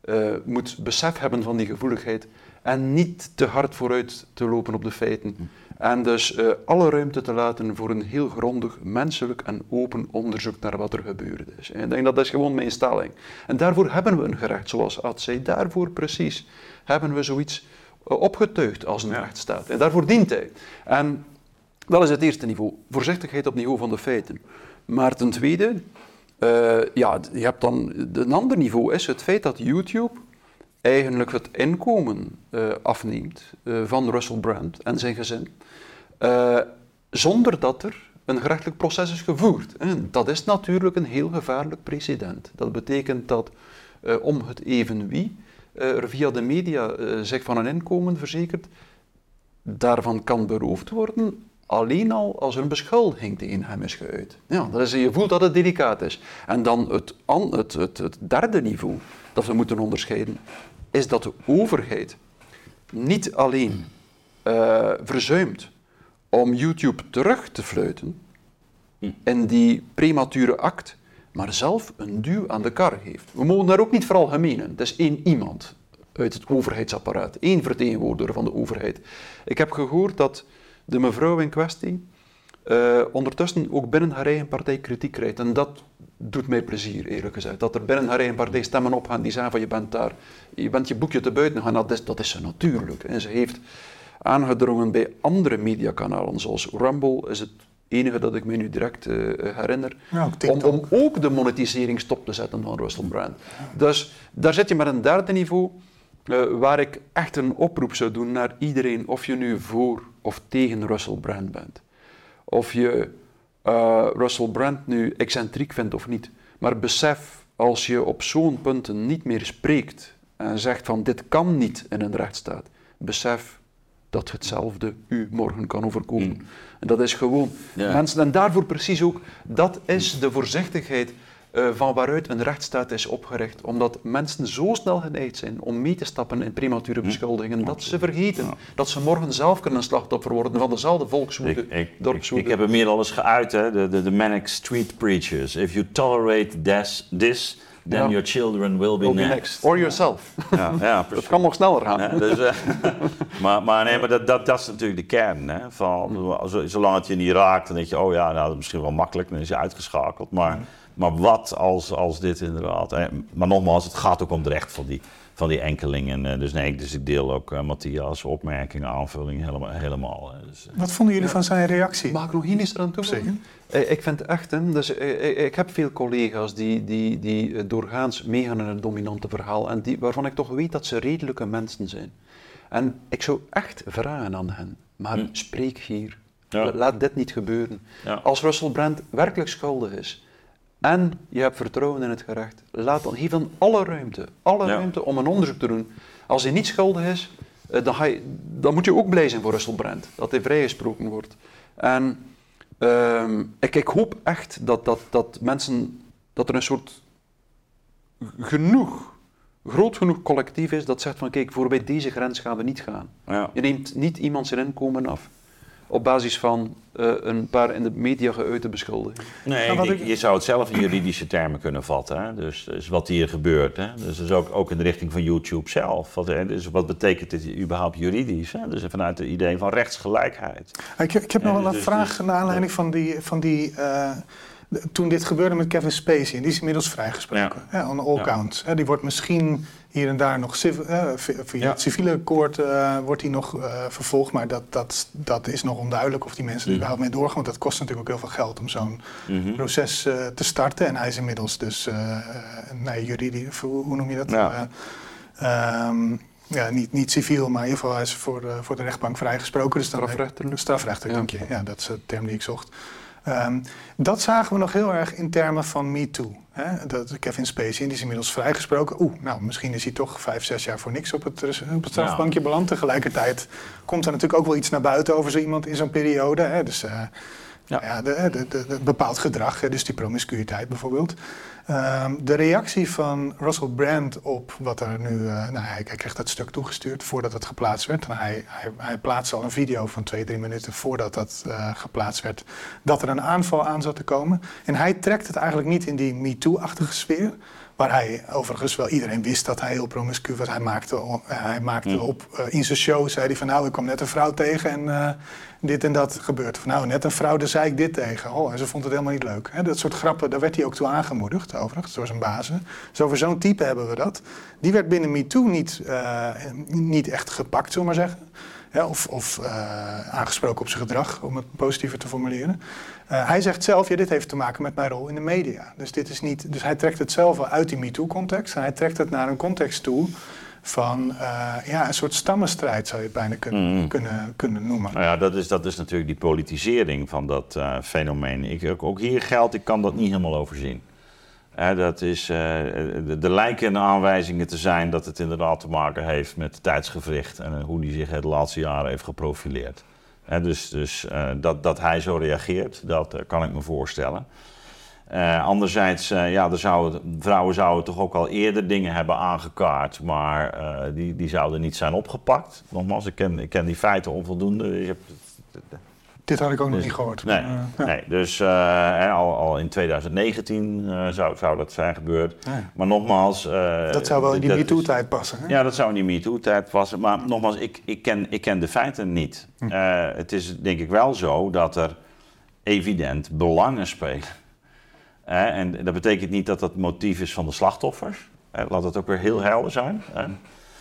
eh, moet besef hebben van die gevoeligheid en niet te hard vooruit te lopen op de feiten. En dus eh, alle ruimte te laten voor een heel grondig, menselijk en open onderzoek naar wat er gebeurd is. En ik denk dat dat is gewoon mijn stelling. En daarvoor hebben we een gerecht, zoals Ad zei. Daarvoor precies hebben we zoiets eh, opgetuigd als een rechtsstaat. En daarvoor dient hij. En dat is het eerste niveau. Voorzichtigheid op niveau van de feiten. Maar ten tweede, eh, ja, je hebt dan een ander niveau is het feit dat YouTube eigenlijk het inkomen eh, afneemt eh, van Russell Brand en zijn gezin, eh, zonder dat er een gerechtelijk proces is gevoerd. En dat is natuurlijk een heel gevaarlijk precedent. Dat betekent dat om het even wie er via de media zich van een inkomen verzekert, daarvan kan beroofd worden alleen al als er een beschuldiging tegen hem is geuit. Ja, dat is, je voelt dat het delicaat is. En dan het, het, het, het derde niveau dat we moeten onderscheiden, is dat de overheid niet alleen eh, verzuimt om YouTube terug te fluiten in die premature act, maar zelf een duw aan de kar heeft. We mogen daar ook niet vooral gemenen. Het is één iemand uit het overheidsapparaat, één vertegenwoordiger van de overheid. Ik heb gehoord dat de mevrouw in kwestie eh, ondertussen ook binnen haar eigen partij kritiek krijgt. En dat doet mij plezier, eerlijk gezegd. Dat er binnen haar eigen partij stemmen opgaan die zeggen van je bent daar, je bent je boekje te buiten gaan. Dat is, dat is ze natuurlijk. En ze heeft aangedrongen bij andere mediakanalen, zoals Rumble is het enige dat ik me nu direct eh, herinner, Ja, om ook de monetisering stop te zetten van Russell Brand. Dus daar zit je met een derde niveau, eh, waar ik echt een oproep zou doen naar iedereen, of je nu voor of tegen Russell Brand bent. Of je eh, Russell Brand nu excentriek vindt of niet. Maar besef, als je op zo'n punten niet meer spreekt en zegt van dit kan niet in een rechtsstaat, besef dat hetzelfde u morgen kan overkomen. Mm. En dat is gewoon Ja. mensen, en daarvoor precies ook, dat is de voorzichtigheid eh, van waaruit een rechtsstaat is opgericht. Omdat mensen zo snel geneigd zijn om mee te stappen in premature beschuldigingen, dat ze vergeten Ja. dat ze morgen zelf kunnen slachtoffer worden van dezelfde volkswoede, ik, ik, dorpswoede. ik heb hem hier al eens geuit, hè? De, de, de manic street preachers. If you tolerate this, this then Ja. your children will be, Will be next. next. Or yourself. Ja, ja, Dat kan nog sneller gaan. Ja, dus, eh, maar, maar, nee, maar dat, dat, dat is natuurlijk de kern. Hè? Van, zo- zolang het je niet raakt, dan denk je, oh ja, nou, dat is misschien wel makkelijk, dan is je uitgeschakeld. Maar, maar wat als, als dit inderdaad... Maar nogmaals, het gaat ook om het recht van die, van die enkelingen. eh, Dus nee, dus ik deel ook eh, Matthias' opmerkingen, aanvullingen helemaal. helemaal hè. dus, eh, Wat vonden jullie van zijn reactie? Mag ik nog hier iets aan toevoegen? Eh, Ik vind echt, hè, dus, ik heb veel collega's die, die, die doorgaans meegaan in het dominante verhaal en die, waarvan ik toch weet dat ze redelijke mensen zijn. En ik zou echt vragen aan hen, maar Hm. spreek hier. Ja. Laat dit niet gebeuren. Ja. Als Russell Brand werkelijk schuldig is en je hebt vertrouwen in het gerecht, laat dan, dan alle ruimte, alle Ja. ruimte om een onderzoek te doen. Als hij niet schuldig is, eh, dan, ga je, dan moet je ook blij zijn voor Russell Brand, dat hij vrijgesproken wordt. En ehm, ik, ik hoop echt dat, dat, dat mensen, dat er een soort genoeg, groot genoeg collectief is dat zegt van kijk, voorbij deze grens gaan we niet gaan. ja. Je neemt niet iemand zijn inkomen af op basis van eh, een paar in de media geuite beschuldigingen. Nee, ik- ik- je zou het zelf in juridische termen kunnen vatten. Hè? Dus, dus wat hier gebeurt. Hè? Dus, dus ook, ook in de richting van YouTube zelf. Wat, hè? Dus wat betekent dit überhaupt juridisch? Hè? Dus vanuit het idee van rechtsgelijkheid. Ik, ik heb nog Ja, wel een dus- vraag dus- naar aanleiding van die. Van die eh, toen dit gebeurde met Kevin Spacey, en die is inmiddels vrijgesproken. Ja. on all Ja. counts. Hè, die wordt misschien hier en daar nog civ- eh, vi- via Ja. het civiele koord eh, wordt hij nog eh, vervolgd, maar dat, dat, dat is nog onduidelijk of die mensen er Mhm. überhaupt mee doorgaan. Want dat kost natuurlijk ook heel veel geld om zo'n Mhm. proces eh, te starten. En hij is inmiddels dus, nee, juridisch, hoe, hoe noem je dat? Ja. Eh, ehm, ja, niet, niet civiel, maar in ieder geval hij is voor, voor de rechtbank vrijgesproken. Dus dan Strafrechterlijk. Strafrechter, Ja. dank je. Ja, dat is de term die ik zocht. Ehm, dat zagen we nog heel erg in termen van MeToo. Hè? Dat Kevin Spacey, die is inmiddels vrijgesproken. Oeh, nou, misschien is hij toch vijf, zes jaar voor niks op het, op het strafbankje beland. Tegelijkertijd komt er natuurlijk ook wel iets naar buiten over zo iemand in zo'n periode. Hè? Dus eh, Ja. ja. de, de, de, de bepaald gedrag, hè? dus die promiscuïteit bijvoorbeeld. Ehm, de reactie van Russell Brand op wat er nu... eh, nou, hij, kreeg dat stuk toegestuurd voordat het geplaatst werd. En hij, hij, hij plaatste al een video van twee, drie minuten voordat dat eh, geplaatst werd... dat er een aanval aan zat te komen. En hij trekt het eigenlijk niet in die MeToo-achtige sfeer... Waar hij overigens wel iedereen wist dat hij heel promiscu was. Hij maakte, eh, hij maakte Mm. op eh, in zijn show, zei hij van nou, ik kwam net een vrouw tegen en eh, dit en dat gebeurt. Van nou, net een vrouw, daar zei ik dit tegen. Oh, en ze vond het helemaal niet leuk. Dat soort grappen, daar werd hij ook toe aangemoedigd, overigens, door zijn bazen. Dus over zo'n type hebben we dat. Die werd binnen MeToo niet, niet echt gepakt, zullen we maar zeggen. Of of aangesproken op zijn gedrag, om het positiever te formuleren. Eh, hij zegt zelf, ja, dit heeft te maken met mijn rol in de media. Dus, dit is niet, dus hij trekt het zelf wel uit die MeToo-context. En hij trekt het naar een context toe van eh, ja, een soort stammenstrijd, zou je het bijna kunnen, Mhm. kunnen, kunnen noemen. Nou ja, dat is, dat is natuurlijk die politisering van dat eh, fenomeen. Ik, ook, ook hier geldt, ik kan dat niet helemaal overzien. Hè, dat is, de, de lijken en aanwijzingen te zijn dat het inderdaad te maken heeft met het tijdsgevricht en hoe die zich de laatste jaren heeft geprofileerd. Dus dus eh, dat, dat hij zo reageert, dat eh, kan ik me voorstellen. Eh, anderzijds, ja, er vrouwen zouden toch ook al eerder dingen hebben aangekaart, maar die, die zouden niet zijn opgepakt. Nogmaals, ik ken, ik ken die feiten onvoldoende. Je Dit had ik ook nog Dus- niet gehoord. Nee, Maar, ja. nee dus eh, al, al in 2019 eh, zou, zou dat zijn gebeurd. Ja. Maar nogmaals... eh, Dat zou wel in die MeToo-tijd passen. Hè? Ja, dat zou in die MeToo-tijd passen. Maar nogmaals, ik, ik, ken, ik ken de feiten niet. Hm. Het is denk ik wel zo dat er evident belangen spelen. En dat betekent niet dat dat motief is van de slachtoffers. Laat dat ook weer heel helder zijn.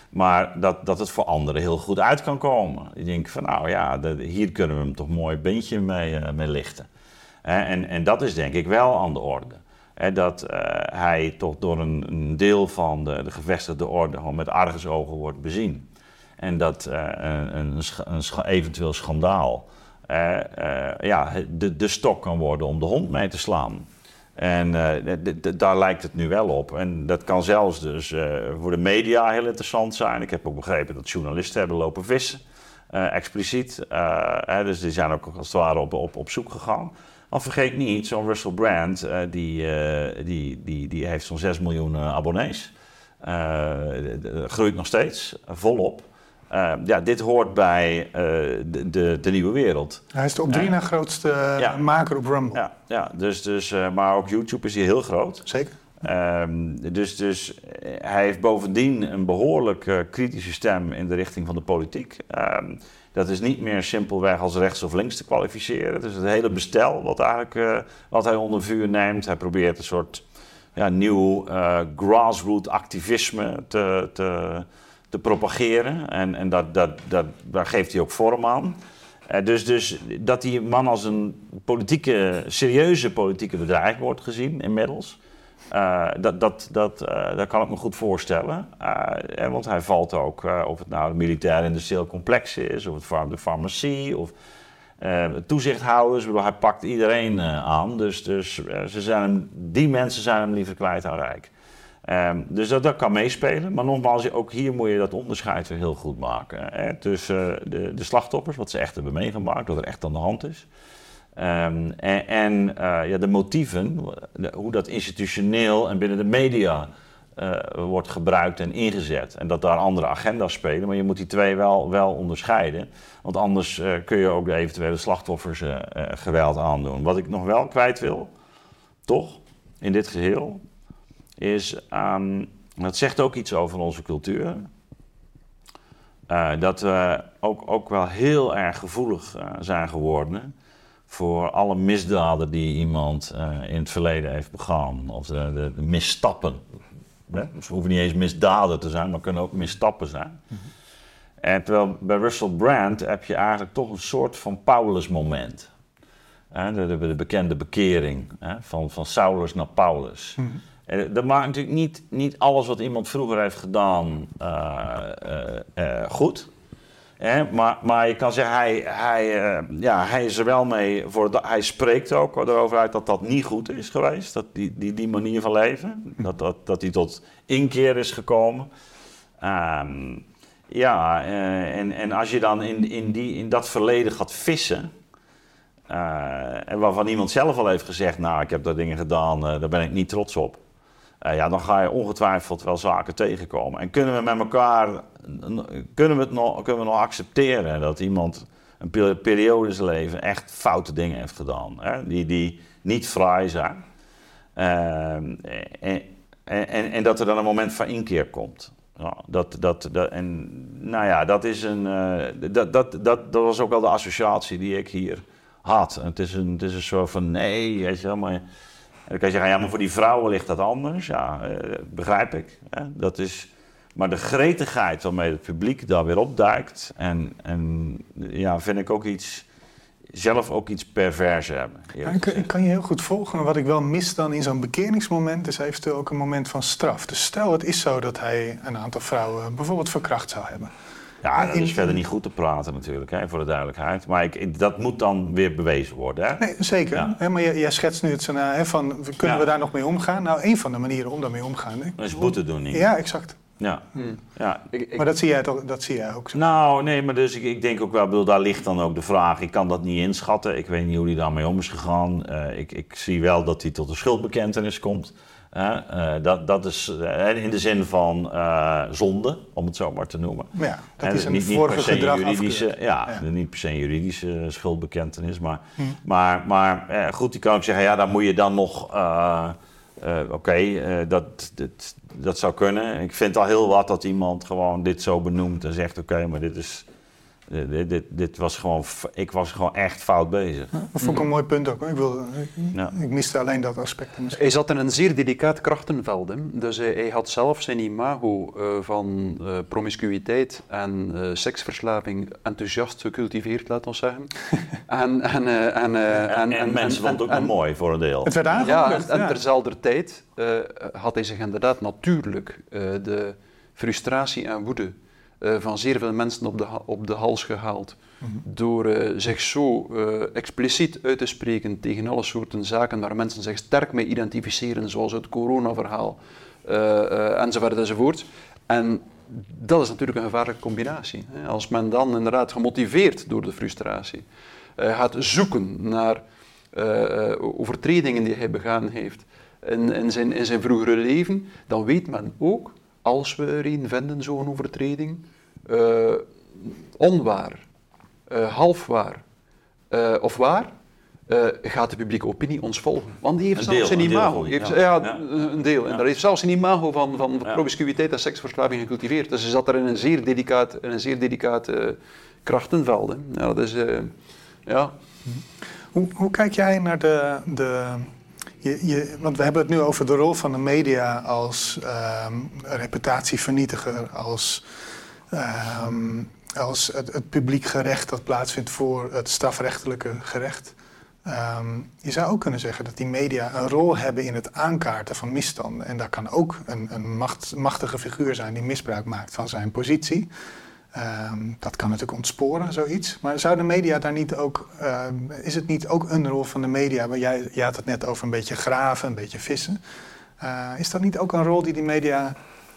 Maar dat, dat het voor anderen heel goed uit kan komen. Ik denk van, nou ja, hier kunnen we hem toch mooi beentje mee, eh, mee lichten. En, en dat is denk ik wel aan de orde. Dat eh, hij toch door een, een deel van de, de gevestigde orde gewoon met argusogen wordt bezien. En dat eh, een, een, een eventueel schandaal ja, de, de stok kan worden om de hond mee te slaan. En eh, daar lijkt het nu wel op. En dat kan zelfs dus eh, voor de media heel interessant zijn. Ik heb ook begrepen dat journalisten hebben lopen vissen. eh, expliciet. Hè, dus die zijn ook als het ware op, op, op zoek gegaan. Maar vergeet niet, zo'n Russell Brand, die, die, die, die heeft zo'n 6 miljoen abonnees. Groeit nog steeds, volop. Eh, ja, dit hoort bij eh, de, de, de nieuwe wereld. Hij is de op drie na grootste eh, Ja. maker op Rumble. Ja, ja dus, dus, eh, maar ook YouTube is hier heel groot. Zeker. Ehm, dus, dus hij heeft bovendien een behoorlijk eh, kritische stem in de richting van de politiek. Ehm, dat is niet meer simpelweg als rechts of links te kwalificeren. Het is het hele bestel wat, eigenlijk, wat hij onder vuur neemt. Hij probeert een soort ja, nieuw eh grassroot activisme te, te, te propageren. En, en dat, dat, dat, daar geeft hij ook vorm aan. Eh, dus, dus dat die man als een politieke, serieuze politieke bedrijf wordt gezien inmiddels. eh, dat, dat, dat, eh, dat kan ik me goed voorstellen. Want hij valt ook, of het nou het militair-industrieel complex is, of het far- de farmacie, of toezichthouders. Bedoel, hij pakt iedereen aan. Dus, dus ze zijn hem, die mensen zijn hem liever kwijt dan rijk. Ehm, dus dat, dat kan meespelen. Maar nogmaals, ook hier moet je dat onderscheid weer heel goed maken. Hè, tussen eh, de, de slachtoffers, wat ze echt hebben meegemaakt, wat er echt aan de hand is. Ehm, en en eh, ja, de motieven, hoe dat institutioneel en binnen de media eh, wordt gebruikt en ingezet. En dat daar andere agenda's spelen. Maar je moet die twee wel, wel onderscheiden. Want anders kun je ook de eventuele slachtoffers geweld aandoen. Wat ik nog wel kwijt wil, toch, in dit geheel, is, ehm, dat zegt ook iets over onze cultuur. Eh, dat we ook, ook wel heel erg gevoelig eh, zijn geworden voor alle misdaden die iemand eh, in het verleden heeft begaan. Of de, de, misstappen. Ze hoeven niet eens misdaden te zijn, maar kunnen ook misstappen zijn. En terwijl bij Russell Brand heb je eigenlijk toch een soort van Paulus-moment. Hè, De, de, de bekende bekering van, van Saulus naar Paulus. En dat maakt natuurlijk niet, niet alles wat iemand vroeger heeft gedaan eh, eh, eh, goed. Maar, maar je kan zeggen, hij, hij, ja, hij is er wel mee. Voor de- hij spreekt ook erover uit dat dat niet goed is geweest. Dat die, die, die manier van leven. Dat, dat, dat hij tot inkeer is gekomen. Ehm, ja, en, en als je dan in, in, die, in dat verleden gaat vissen. en waarvan iemand zelf al heeft gezegd: Nou, ik heb dat dingen gedaan, daar ben ik niet trots op. Eh, ja, dan ga je ongetwijfeld wel zaken tegenkomen. En kunnen we met elkaar, kunnen we het nog, kunnen we nog accepteren dat iemand een pe- periode in zijn leven echt foute dingen heeft gedaan, hè? Die, die niet fraai zijn. Ehm, en, en, en, en dat er dan een moment van inkeer komt. Dat, dat, dat, en nou ja, dat is een. eh, dat, dat, dat, dat was ook wel de associatie die ik hier had. Het is een, het is een soort van nee, je wel, maar. Dan kan je zeggen, ja, maar voor die vrouwen ligt dat anders. Ja, eh, begrijp ik. Dat is, maar de gretigheid waarmee het publiek daar weer opduikt... en, en ja, vind ik ook iets... zelf ook iets pervers hebben. Ik, ik kan je heel goed volgen. Maar wat ik wel mis dan in zo'n bekeringsmoment is eventueel ook een moment van straf. Dus stel het is zo dat hij een aantal vrouwen bijvoorbeeld verkracht zou hebben. Ja, dat in- is verder niet goed te praten natuurlijk, hè, voor de duidelijkheid. Maar ik, dat moet dan weer bewezen worden. Hè? Nee, zeker. Ja. Hè, maar jij, jij schetst nu het scenario hè, van kunnen Ja. we daar nog mee omgaan? Nou, een van de manieren om daarmee omgaan. hè, Dat is boete doen niet. Ja, exact. Ja. Hmm. ja. Ik, ik- Maar dat zie jij, toch, dat zie jij ook zo. Nou, nee, maar dus ik, ik denk ook wel, bedoel, daar ligt dan ook de vraag. Ik kan dat niet inschatten. Ik weet niet hoe hij daarmee om is gegaan. Eh, ik, ik zie wel dat hij tot een schuldbekentenis komt. Eh, dat, dat is eh, in de zin van eh, zonde, om het zo maar te noemen. Ja, dat is een niet, niet vorige per se juridische, ja, Ja. niet per se een juridische schuldbekentenis. Maar, Hm. maar, maar goed, die kan ook zeggen, ja, dan moet je dan nog. Oké, dat, dat, dat zou kunnen. Ik vind al heel wat dat iemand gewoon dit zo benoemt en zegt: Oké, maar dit is. Dit, dit, dit was gewoon. Ik was gewoon echt fout bezig. Dat vond ik een mooi punt ook. Ik, wilde, ik, Ja. ik miste alleen dat aspect. misschien. Hij zat in een zeer delicaat krachtenveld. Hè. Dus hij, hij had zelf zijn imago eh, van eh, promiscuïteit en eh, seksverslaving enthousiast gecultiveerd, laten we zeggen. en, en, eh, en, eh, En, en, mensen vonden het ook en- nog mooi voor een deel. Het werd Ja, en, Ja, en terzelfde tijd eh, had hij zich inderdaad natuurlijk eh, de frustratie en woede eh, van zeer veel mensen op de, op de hals gehaald. Mhm. Door eh, zich zo eh, expliciet uit te spreken tegen alle soorten zaken waar mensen zich sterk mee identificeren, zoals het coronaverhaal eh, eh, enzovoort enzovoort. En dat is natuurlijk een gevaarlijke combinatie. Als men dan inderdaad gemotiveerd door de frustratie eh, gaat zoeken naar eh, eh, overtredingen die hij begaan heeft in, in, zijn, in zijn vroegere leven, dan weet men ook, als we er een vinden, zo'n overtreding, eh, onwaar, eh, halfwaar eh, of waar, eh, gaat de publieke opinie ons volgen. Want die heeft Een zelfs deel, een deel imago. heeft, ja. ja, Ja. een deel. En Ja. dat heeft zelfs een imago van, van Ja. promiscuïteit en seksverslaving gecultiveerd. Dus ze zat er in een zeer delicaat, in een zeer delicaat krachtenveld. Hè. Ja, dat is... eh, ja. Hoe, hoe kijk jij naar de. de je, want we hebben het nu over de rol van de media als ehm, reputatievernietiger, als, ehm, als het, publiek gerecht dat plaatsvindt voor het strafrechtelijke gerecht. Ehm, je zou ook kunnen zeggen dat die media een rol hebben in het aankaarten van misstanden. En daar kan ook een, een macht, machtige figuur zijn die misbruik maakt van zijn positie. Ehm, dat kan natuurlijk ontsporen, zoiets. Maar zou de media daar niet ook, ehm, is het niet ook een rol van de media? waar jij, jij had het net over een beetje graven, een beetje vissen. Eh, is dat niet ook een rol die die media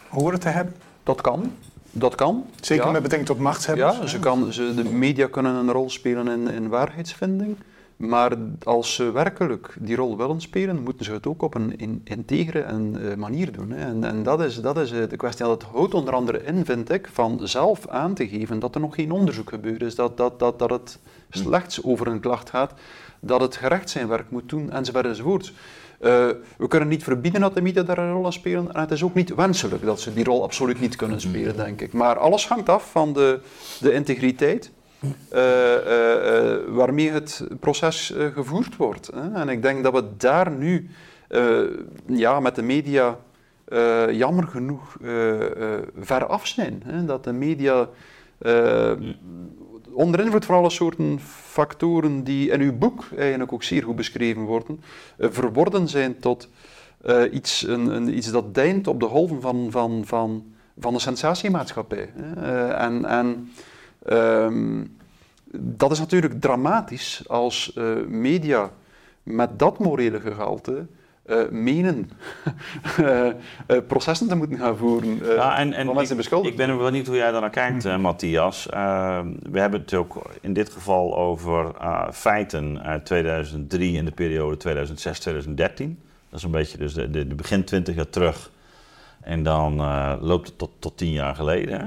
horen te hebben? Dat kan. Dat kan. Zeker Ja. met betrekking tot machtshebbers. Ja, ze kan, ze, de media kunnen een rol spelen in, in waarheidsvinding. Maar als ze werkelijk die rol willen spelen, moeten ze het ook op een in, integere en, eh, manier doen. Hè. En, en dat is, dat is eh, de kwestie. Dat houdt onder andere in, vind ik, van zelf aan te geven dat er nog geen onderzoek gebeurd is, dat, dat, dat, dat het slechts over een klacht gaat, dat het gerecht zijn werk moet doen, enzovoort enzovoort. Eh, we kunnen niet verbieden dat de media daar een rol in spelen. En het is ook niet wenselijk dat ze die rol absoluut niet kunnen spelen, denk ik. Maar alles hangt af van de, de integriteit waarmee het proces eh, gevoerd wordt. Hè. En ik denk dat we daar nu eh, ja, met de media eh, jammer genoeg eh, eh, ver af zijn. Hè. Dat de media eh, onder invloed van alle soorten factoren die in uw boek eigenlijk ook zeer goed beschreven worden, eh, verworden zijn tot eh, iets, een, iets dat deint op de golven van, van, van, van de sensatiemaatschappij. Eh, en en ehm, dat is natuurlijk dramatisch als eh, media met dat morele gehalte eh, menen eh, processen te moeten gaan voeren Ja, en, en van mensen ik, ben wel niet hoe jij daar naar kijkt, Matthias. Eh, we hebben het ook in dit geval over feiten uit 2003 in de periode 2006-2013. Dat is een beetje dus de, de, de begin 20 jaar terug. En dan eh, loopt het tot, tot tien jaar geleden. Hè?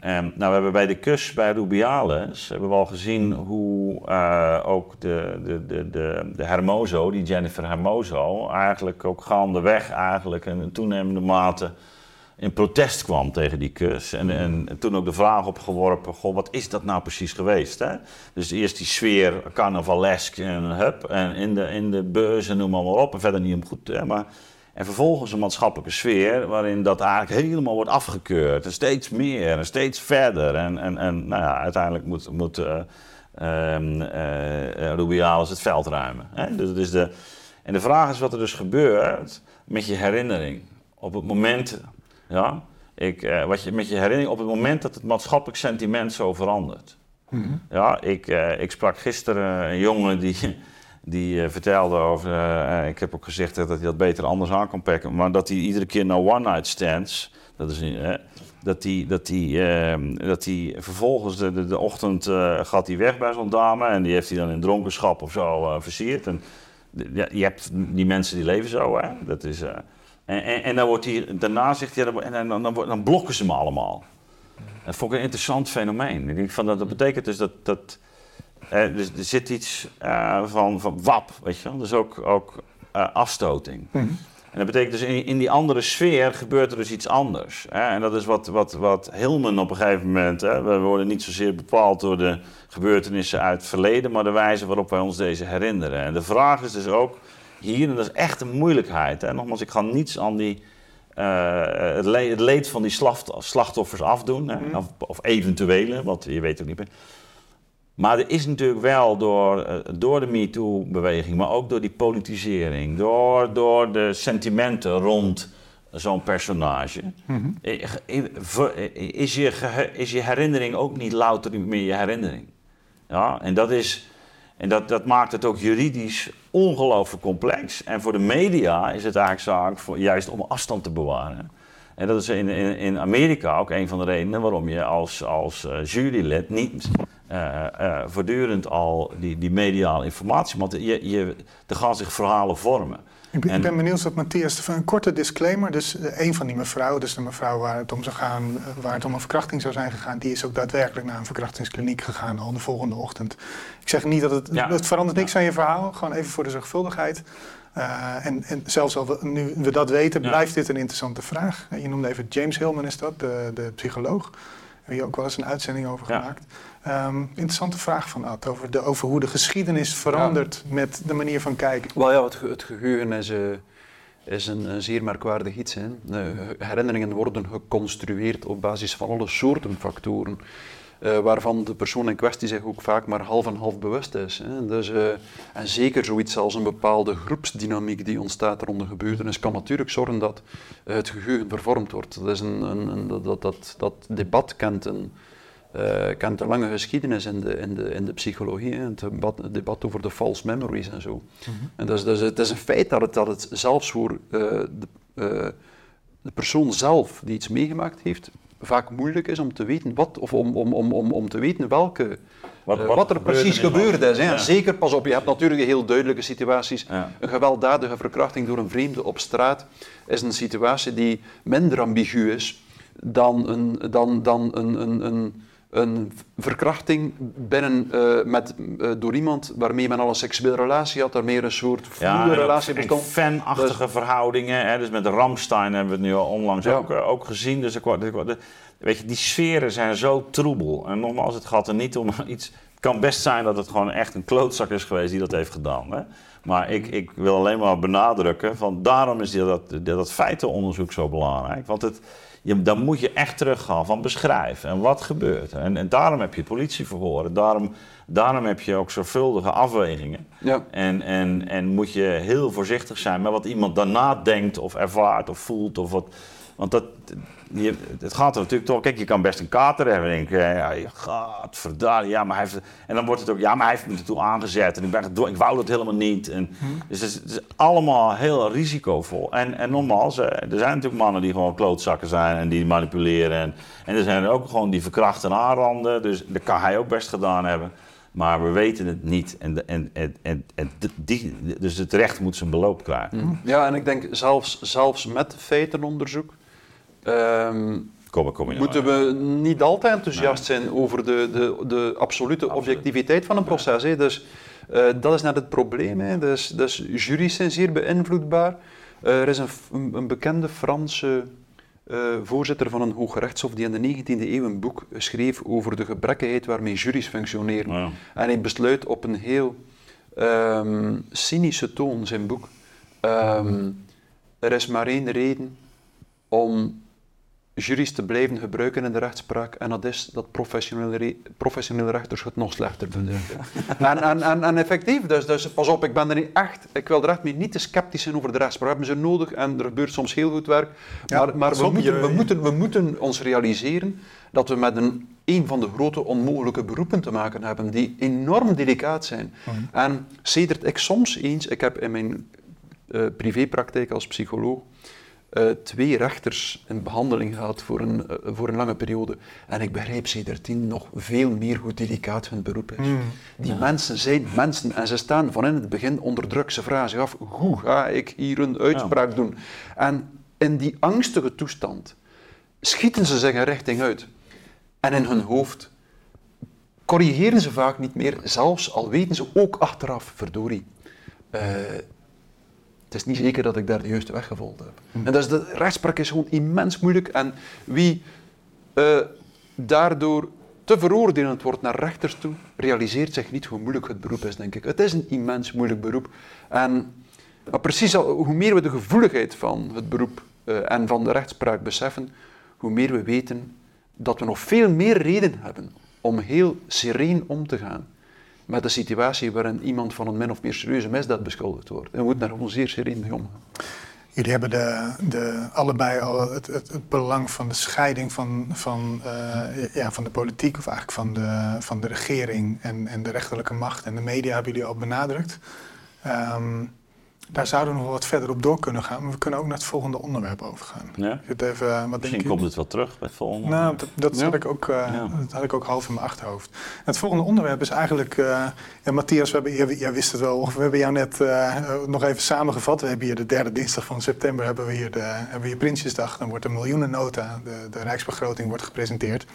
Ehm, nou, we hebben bij de kus bij Rubiales hebben we al gezien hoe eh, ook de, de, de, de, de Hermoso, die Jennifer Hermoso, eigenlijk ook gaandeweg eigenlijk in toenemende mate in protest kwam tegen die kus. En, en toen ook de vraag opgeworpen, goh, wat is dat nou precies geweest? Hè? Dus eerst die sfeer carnavalesk en hup, en in de, in de beurs en noem maar, maar op, en verder niet om goed, hè, maar... En vervolgens een maatschappelijke sfeer waarin dat eigenlijk helemaal wordt afgekeurd. En steeds meer en steeds verder. En, en, en nou ja, uiteindelijk moet, moet eh, ehm, eh, eh, Rubiales het veld ruimen. Hè? Dus, dus de, en de vraag is wat er dus gebeurt met je herinnering. Op het moment, ja, ik, wat je, met je herinnering op het moment dat het maatschappelijk sentiment zo verandert. Ja, ik, ik sprak gisteren een jongen die, die eh, vertelde over, eh, ik heb ook gezegd dat hij dat beter anders aan kan pakken, maar dat hij iedere keer naar one night stands, dat is, eh, dat hij, dat hij, ehm, dat hij vervolgens de, de, ochtend eh, gaat hij weg bij zo'n dame en die heeft hij dan in dronkenschap of zo eh, versierd. En, je hebt die mensen die leven zo, hè. Dat is, eh, en, en, en dan wordt hij, daarna zegt hij, en dan, dan, blokken ze me allemaal. Dat vond ik een interessant fenomeen. Ik denk dat, dat betekent dus dat, dat eh, dus er zit iets eh, van, van wap, weet je wel. Dus ook, ook eh, afstoting. Mhm. En dat betekent dus in, in die andere sfeer gebeurt er dus iets anders. Hè? En dat is wat, wat, wat Hilman op een gegeven moment... Hè? We worden niet zozeer bepaald door de gebeurtenissen uit het verleden... maar de wijze waarop wij ons deze herinneren. En de vraag is dus ook hier, en dat is echt een moeilijkheid... Hè? nogmaals, ik ga niets aan die... eh, het, le- het leed van die slacht- slachtoffers afdoen, hè? Of, of eventuele, want je weet ook niet meer. Maar er is natuurlijk wel door, eh, door de MeToo-beweging, maar ook door die politisering, door, door de sentimenten rond zo'n personage, eh, eh, eh, is, je, is je herinnering ook niet louter meer je herinnering. Ja, en dat, is, en dat, dat maakt het ook juridisch ongelooflijk complex. En voor de media is het eigenlijk zaak voor, juist om afstand te bewaren. En dat is in, in, in Amerika ook een van de redenen waarom je als, als eh, jurylid niet eh, eh, voortdurend al die, die mediale informatie, want je, je, er gaan zich verhalen vormen. Ik ben, En- ik ben benieuwd wat Matthias, een korte disclaimer. Dus een van die mevrouw, dus de mevrouw waar het om zou gaan, waar het om een verkrachting zou zijn gegaan, die is ook daadwerkelijk naar een verkrachtingskliniek gegaan al de volgende ochtend. Ik zeg niet dat het, Ja. het verandert niks aan je verhaal, gewoon even voor de zorgvuldigheid. Eh, en, en zelfs al we, nu we dat weten, Ja. blijft dit een interessante vraag. Eh, Je noemde even James Hillman is dat, de, de psycholoog. Daar heb je ook wel eens een uitzending over Ja. gemaakt. Ehm, interessante vraag van Ad, over, de, over hoe de geschiedenis verandert met de manier van kijken. Wel ja, het, het geheugen is, eh, is een, een zeer merkwaardig iets. Hè. Herinneringen worden geconstrueerd op basis van alle soorten factoren. Eh, waarvan de persoon in kwestie zich ook vaak maar half en half bewust is. Hè. Dus, eh, en zeker zoiets als een bepaalde groepsdynamiek die ontstaat rond een gebeurtenis kan natuurlijk zorgen dat eh, het geheugen vervormd wordt. Dat, is een, een, een- dat, dat, dat, debat kent een, kent een lange geschiedenis in de, in de, in de psychologie. hè. Het, debat, het debat over de false memories en zo. En dus, dus het is een feit dat het, dat het zelfs voor de, de persoon zelf die iets meegemaakt heeft, vaak moeilijk is om te weten wat, of om, om, om, om, om te weten welke, Wat- eh, wat, er precies gebeurd is. Ja. Zeker, pas op, je hebt natuurlijk heel duidelijke situaties. Ja. Een gewelddadige verkrachting door een vreemde op straat is een situatie die minder ambigu is dan een, dan, dan een, een, een, een verkrachting binnen, eh, met, eh, door iemand waarmee men al een seksuele relatie had, daarmee een soort Ja, ook- relatie en bestond. fanachtige verhoudingen. Hè? Dus met Ramstein hebben we het nu al onlangs Ja. ook, eh, ook gezien. Dus ik, weet je, die sferen zijn zo troebel. En nogmaals, het gaat er niet om iets... Het kan best zijn dat het gewoon echt een klootzak is geweest die dat heeft gedaan. Hè? Maar ik, ik wil alleen maar benadrukken, van daarom is dat, dat, dat feitenonderzoek zo belangrijk. Want het, je, dan moet je echt teruggaan van beschrijven en wat gebeurt. er. En, en daarom heb je politieverhoren, daarom, daarom heb je ook zorgvuldige afwegingen. Ja. En, en, en moet je heel voorzichtig zijn met wat iemand daarna denkt of ervaart of voelt. Of wat, want dat, je, het gaat er natuurlijk toch... Kijk, je kan best een kater hebben en denken... Ja, gadverdamme, ja, maar hij heeft... En dan wordt het ook... Ja, maar hij heeft me ertoe aangezet en ik, ben, ik wou dat helemaal niet. En, Dus het is, het is allemaal heel risicovol. En, en nogmaals, eh, er zijn natuurlijk mannen die gewoon klootzakken zijn en die manipuleren. En, en er zijn er ook gewoon die verkrachten en aanranden. Dus dat kan hij ook best gedaan hebben. Maar we weten het niet. En, en, en, en, en die, dus het recht moet zijn beloop krijgen. Ja, en ik denk zelfs, zelfs met feitenonderzoek Kom, kom je moeten we niet altijd enthousiast zijn over de, de, de absolute objectiviteit van een proces. Hè. Dus eh, dat is net het probleem. Hè. Dus, dus juries zijn zeer beïnvloedbaar. Eh, er is een, een, een bekende Franse eh, voorzitter van een hooggerechtshof die in de 19e eeuw een boek schreef over de gebrekkigheid waarmee juries functioneren. Ja. En hij besluit op een heel ehm, cynische toon zijn boek. ehm, er is maar één reden om juristen blijven gebruiken in de rechtspraak. En dat is dat professionele, professionele rechters het nog slechter vinden. en, en, en, en effectief, dus, dus pas op, ik ben er niet echt, ik wil er echt mee niet te sceptisch zijn over de rechtspraak. We hebben ze nodig en er gebeurt soms heel goed werk. Ja, maar maar we, moeten, we, moeten, we moeten ons realiseren dat we met een, een van de grote onmogelijke beroepen te maken hebben, die enorm delicaat zijn. Mhm. En sedert ik soms eens, ik heb in mijn eh, privépraktijk als psycholoog eh, twee rechters in behandeling gehad voor een, eh, voor een lange periode. En ik begrijp sedertien nog veel meer hoe delicaat hun beroep is. Mm. Die mensen zijn mensen en ze staan van in het begin onder druk. Ze vragen zich af, hoe ga ik hier een uitspraak doen? En in die angstige toestand schieten ze zich een richting uit. En in hun hoofd corrigeren ze vaak niet meer, zelfs al weten ze ook achteraf, verdorie. eh, is niet zeker dat ik daar de juiste weg gevolgd heb. En dus de rechtspraak is gewoon immens moeilijk. En wie eh, daardoor te veroordelend wordt naar rechters toe, realiseert zich niet hoe moeilijk het beroep is, denk ik. Het is een immens moeilijk beroep. En maar precies al, hoe meer we de gevoeligheid van het beroep eh, en van de rechtspraak beseffen, hoe meer we weten dat we nog veel meer reden hebben om heel sereen om te gaan met de situatie waarin iemand van een min of meer serieuze misdaad beschuldigd wordt. En we moeten daar gewoon zeer sereen omgaan. Jullie hebben de, de, allebei al het, het, het belang van de scheiding van, van, eh, ja, van de politiek, of eigenlijk van de, van de regering en, en de rechterlijke macht en de media hebben jullie al benadrukt. Ehm, daar zouden we nog wat verder op door kunnen gaan, maar we kunnen ook naar het volgende onderwerp overgaan. Ja? Zit even, wat denk Misschien komt het wel terug bij het volgende. Nou, dat, dat, Ja. had ik ook, eh, Ja. dat had ik ook half in mijn achterhoofd. Het volgende onderwerp is eigenlijk... eh, ja, Matthias, we hebben, jij, jij wist het wel. We hebben jou net eh, nog even samengevat. We hebben hier de derde dinsdag van september hebben we hier, de, hebben we hier Prinsjesdag. Dan wordt de miljoenennota, de, de rijksbegroting, wordt gepresenteerd.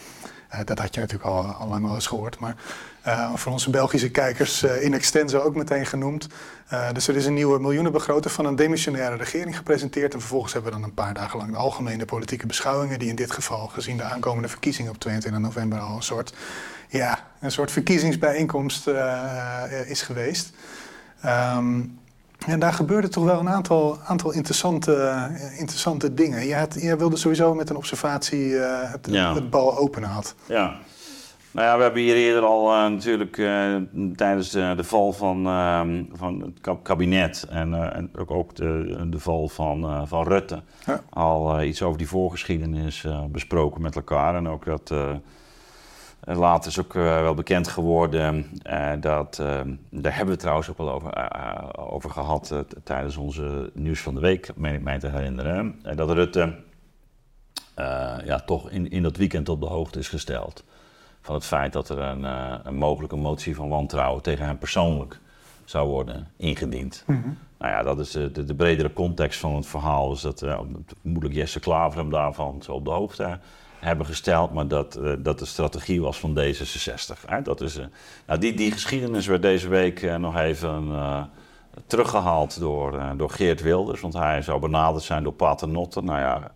Eh, dat had je natuurlijk al, al lang al eens gehoord. Maar eh, voor onze Belgische kijkers eh, in extenso ook meteen genoemd. Eh, dus er is een nieuwe miljoenenbegroting van een demissionaire regering gepresenteerd. En vervolgens hebben we dan een paar dagen lang de algemene politieke beschouwingen. Die in dit geval, gezien de aankomende verkiezingen op 22 november, al een soort, ja, een soort verkiezingsbijeenkomst is geweest. Ehm, en daar gebeurde toch wel een aantal, aantal interessante, interessante dingen. Jij, had, jij wilde sowieso met een observatie het, Ja. het bal openen had. Ja. Nou ja, we hebben hier eerder al eh, natuurlijk eh, tijdens de, de val van, ehm, van het kab- kabinet en, eh, en ook, ook de, de val van, van Rutte Ja. al iets over die voorgeschiedenis besproken met elkaar. En ook dat later is ook wel bekend geworden dat, daar hebben we het trouwens ook wel over, over gehad eh, tijdens onze nieuws van de week, meen ik mij te herinneren. dat Rutte ja, toch in, in dat weekend op de hoogte is gesteld van het feit dat er een, eh, een mogelijke motie van wantrouwen tegen hem persoonlijk zou worden ingediend. Nou ja, dat is de, de, de bredere context van het verhaal. Dus dat eh, vermoedelijk Jesse Klaver hem daarvan zo op de hoogte hebben gesteld, maar dat, eh, dat de strategie was van D66. Hè? Dat is, eh, nou, die, die geschiedenis werd deze week eh, nog even eh, teruggehaald door, eh, door Geert Wilders, want hij zou benaderd zijn door Paternotte. Nou ja,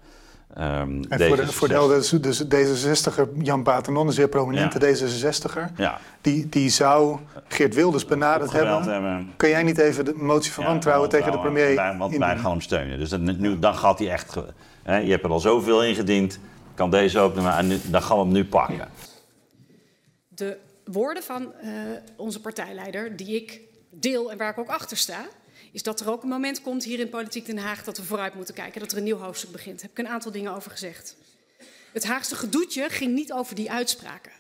ehm, En voor de, D66 voor de dus D66er, Jan Paternon, een zeer prominente D66er, Ja, die, die zou Geert Wilders benaderd hebben. hebben. Kun jij niet even de motie van Ja, wantrouwen tegen de premier Wij- Want wij gaan hem steunen. Dus dat, nu, dan gaat hij echt... Hè, je hebt er al zoveel ingediend. Kan deze ook... maar- nu, dan gaan we hem nu pakken. de woorden van eh, onze partijleider, die ik deel en waar ik ook achter sta, is dat er ook een moment komt hier in Politiek Den Haag dat we vooruit moeten kijken, dat er een nieuw hoofdstuk begint. Daar heb ik een aantal dingen over gezegd. Het Haagse gedoetje ging niet over die uitspraken.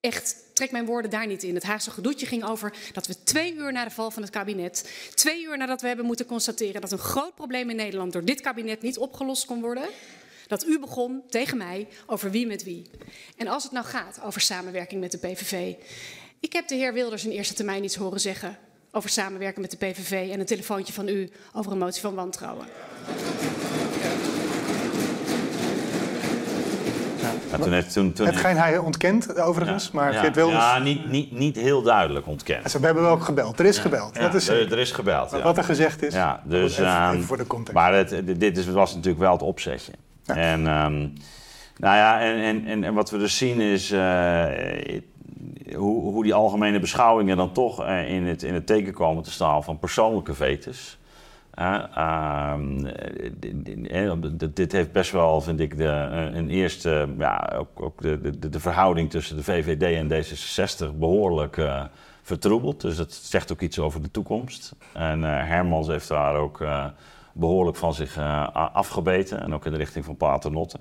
Echt, trek mijn woorden daar niet in. Het Haagse gedoetje ging over dat we twee uur na de val van het kabinet, twee uur nadat we hebben moeten constateren dat een groot probleem in Nederland door dit kabinet niet opgelost kon worden, dat u begon tegen mij over wie met wie. En als het nou gaat over samenwerking met de PVV. Ik heb de heer Wilders in eerste termijn iets horen zeggen over samenwerken met de PVV en een telefoontje van u over een motie van wantrouwen. Ja, toen heeft, toen, toen Hetgeen hij ontkent, overigens, maar ja, Geert Wilders... Ja, niet, niet, niet heel duidelijk ontkend. Ze hebben wel gebeld. Er is gebeld. Ja, dat is er, er is gebeld. Maar ja. Wat er gezegd is. Ja, dus, even, ehm, even voor de context. maar het, dit is, was natuurlijk wel het opzetje. Ja. En, ehm, nou ja, en, en, en, en wat we dus zien is eh, hoe, hoe die algemene beschouwingen dan toch eh, in, het, in het teken komen te staan van persoonlijke vetes. Ehm, dit heeft best wel, vind ik, de, een eerste, ja, ook, ook de, de, de, verhouding tussen de VVD en D66 behoorlijk uh, vertroebeld. Dus dat zegt ook iets over de toekomst. En Hermans heeft daar ook behoorlijk van zich afgebeten. En ook in de richting van Paternotte.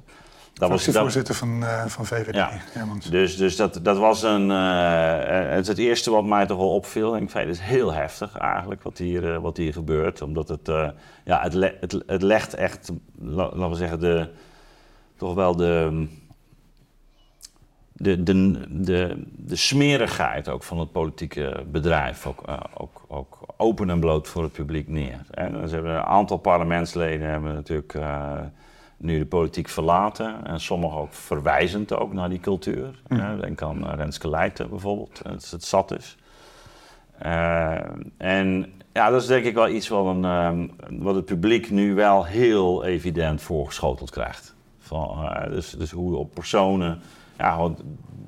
Dat was de voorzitter van, uh, van VVD, ja. Dus, dus dat, dat was een, uh, het, het eerste wat mij toch wel opviel. En ik vind het is heel heftig eigenlijk wat hier, uh, wat hier gebeurt. Omdat het, ja, het, le het, het legt echt, laten we zeggen, de, toch wel de, de, de, de, de smerigheid ook van het politieke bedrijf. Ook, ook, ook open en bloot voor het publiek neer. En ze hebben een aantal parlementsleden hebben natuurlijk nu de politiek verlaten. En sommigen ook verwijzend ook naar die cultuur. Mm. Denk aan uh, Renske Leijten bijvoorbeeld, dat het zat is. Uh, en ja, dat is denk ik wel iets wat, een, wat het publiek nu wel heel evident voorgeschoteld krijgt. Van, dus, dus hoe op personen ja, gewoon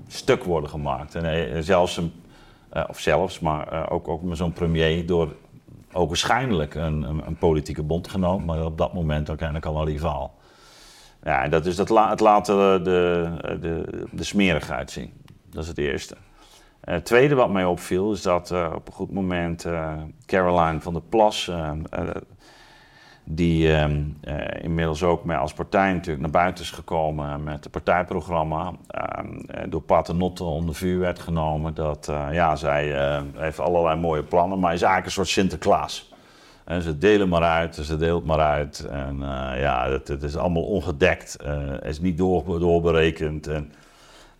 stuk worden gemaakt. En zelfs, een, of zelfs, maar ook, ook met zo'n premier door ook waarschijnlijk een, een, een politieke bondgenoot, maar op dat moment ook eigenlijk al een rivaal. Ja, dat is dat het laat de, de, de smerigheid zien. Dat is het eerste. Uh, het tweede wat mij opviel is dat uh, op een goed moment Caroline van der Plas, die ehm, inmiddels ook mee als partij natuurlijk naar buiten is gekomen met het partijprogramma, ehm, door Paternotte onder vuur werd genomen. Dat ja, zij heeft allerlei mooie plannen, maar is eigenlijk een soort Sinterklaas. En ze delen maar uit, ze deelt maar uit. En uh, ja, het, is allemaal ongedekt. Het is niet door, doorberekend. En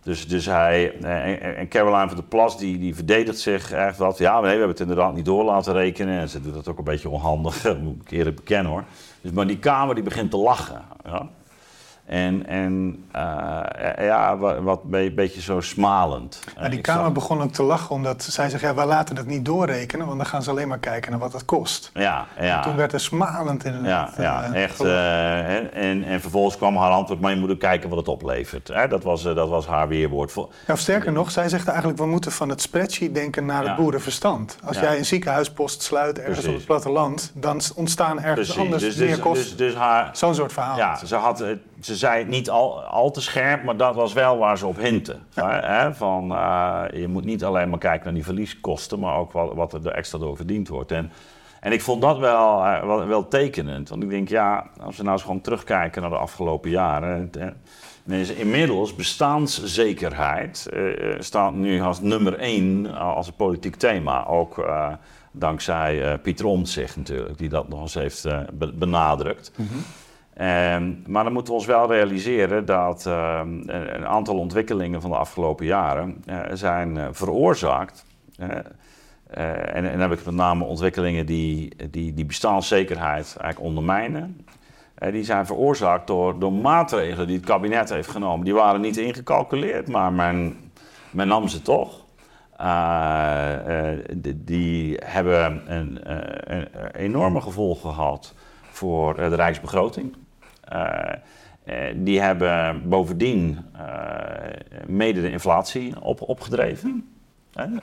dus, dus hij, en, en Caroline van der Plas, die, die verdedigt zich echt wat. Ja, nee, we hebben het inderdaad niet door laten rekenen. En ze doet dat ook een beetje onhandig, moet ik eerlijk bekennen hoor. Dus, maar die Kamer die begint te lachen. Ja. En, en uh, ja, wat, een beetje zo smalend. Ja, die Kamer begon ook te lachen omdat zij zegt, ja, we laten het niet doorrekenen, want dan gaan ze alleen maar kijken naar wat het kost. Ja, ja. En toen werd er smalend in Ja, ja uh, echt. Uh, en, en vervolgens kwam haar antwoord, maar je moet ook kijken wat het oplevert. Hè? Dat, was, dat was haar weerwoord. Ja, of sterker nog, zij zegt eigenlijk, we moeten van het spreadsheet denken naar het boerenverstand. Als jij een ziekenhuispost sluit ergens Precies. op het platteland, dan ontstaan ergens Precies. anders dus, meer dus, kosten. Dus, dus haar, Zo'n soort verhaal. Ja, ze had ze zei het niet al, al te scherp, maar dat was wel waar ze op hinten. Hè? Van, uh, je moet niet alleen maar kijken naar die verlieskosten, maar ook wat, wat er extra door verdiend wordt. En, en ik vond dat wel, uh, wel, wel, tekenend. Want ik denk, ja, als we nou eens gewoon terugkijken naar de afgelopen jaren. Hè, inmiddels bestaanszekerheid uh, staat nu als nummer één als een politiek thema. Ook dankzij Pieter Omtzigt natuurlijk, die dat nog eens heeft benadrukt. Mm Ehm, maar dan moeten we ons wel realiseren dat ehm, een aantal ontwikkelingen van de afgelopen jaren uh, zijn uh, veroorzaakt. Uh, en, en, dan heb ik met name ontwikkelingen die, die, die bestaanszekerheid eigenlijk ondermijnen. die zijn veroorzaakt door, door maatregelen die het kabinet heeft genomen. Die waren niet ingecalculeerd, maar men, men nam ze toch. Die, die hebben een, een enorme gevolgen gehad voor de Rijksbegroting. Eh, eh, die hebben bovendien eh, mede de inflatie op, opgedreven.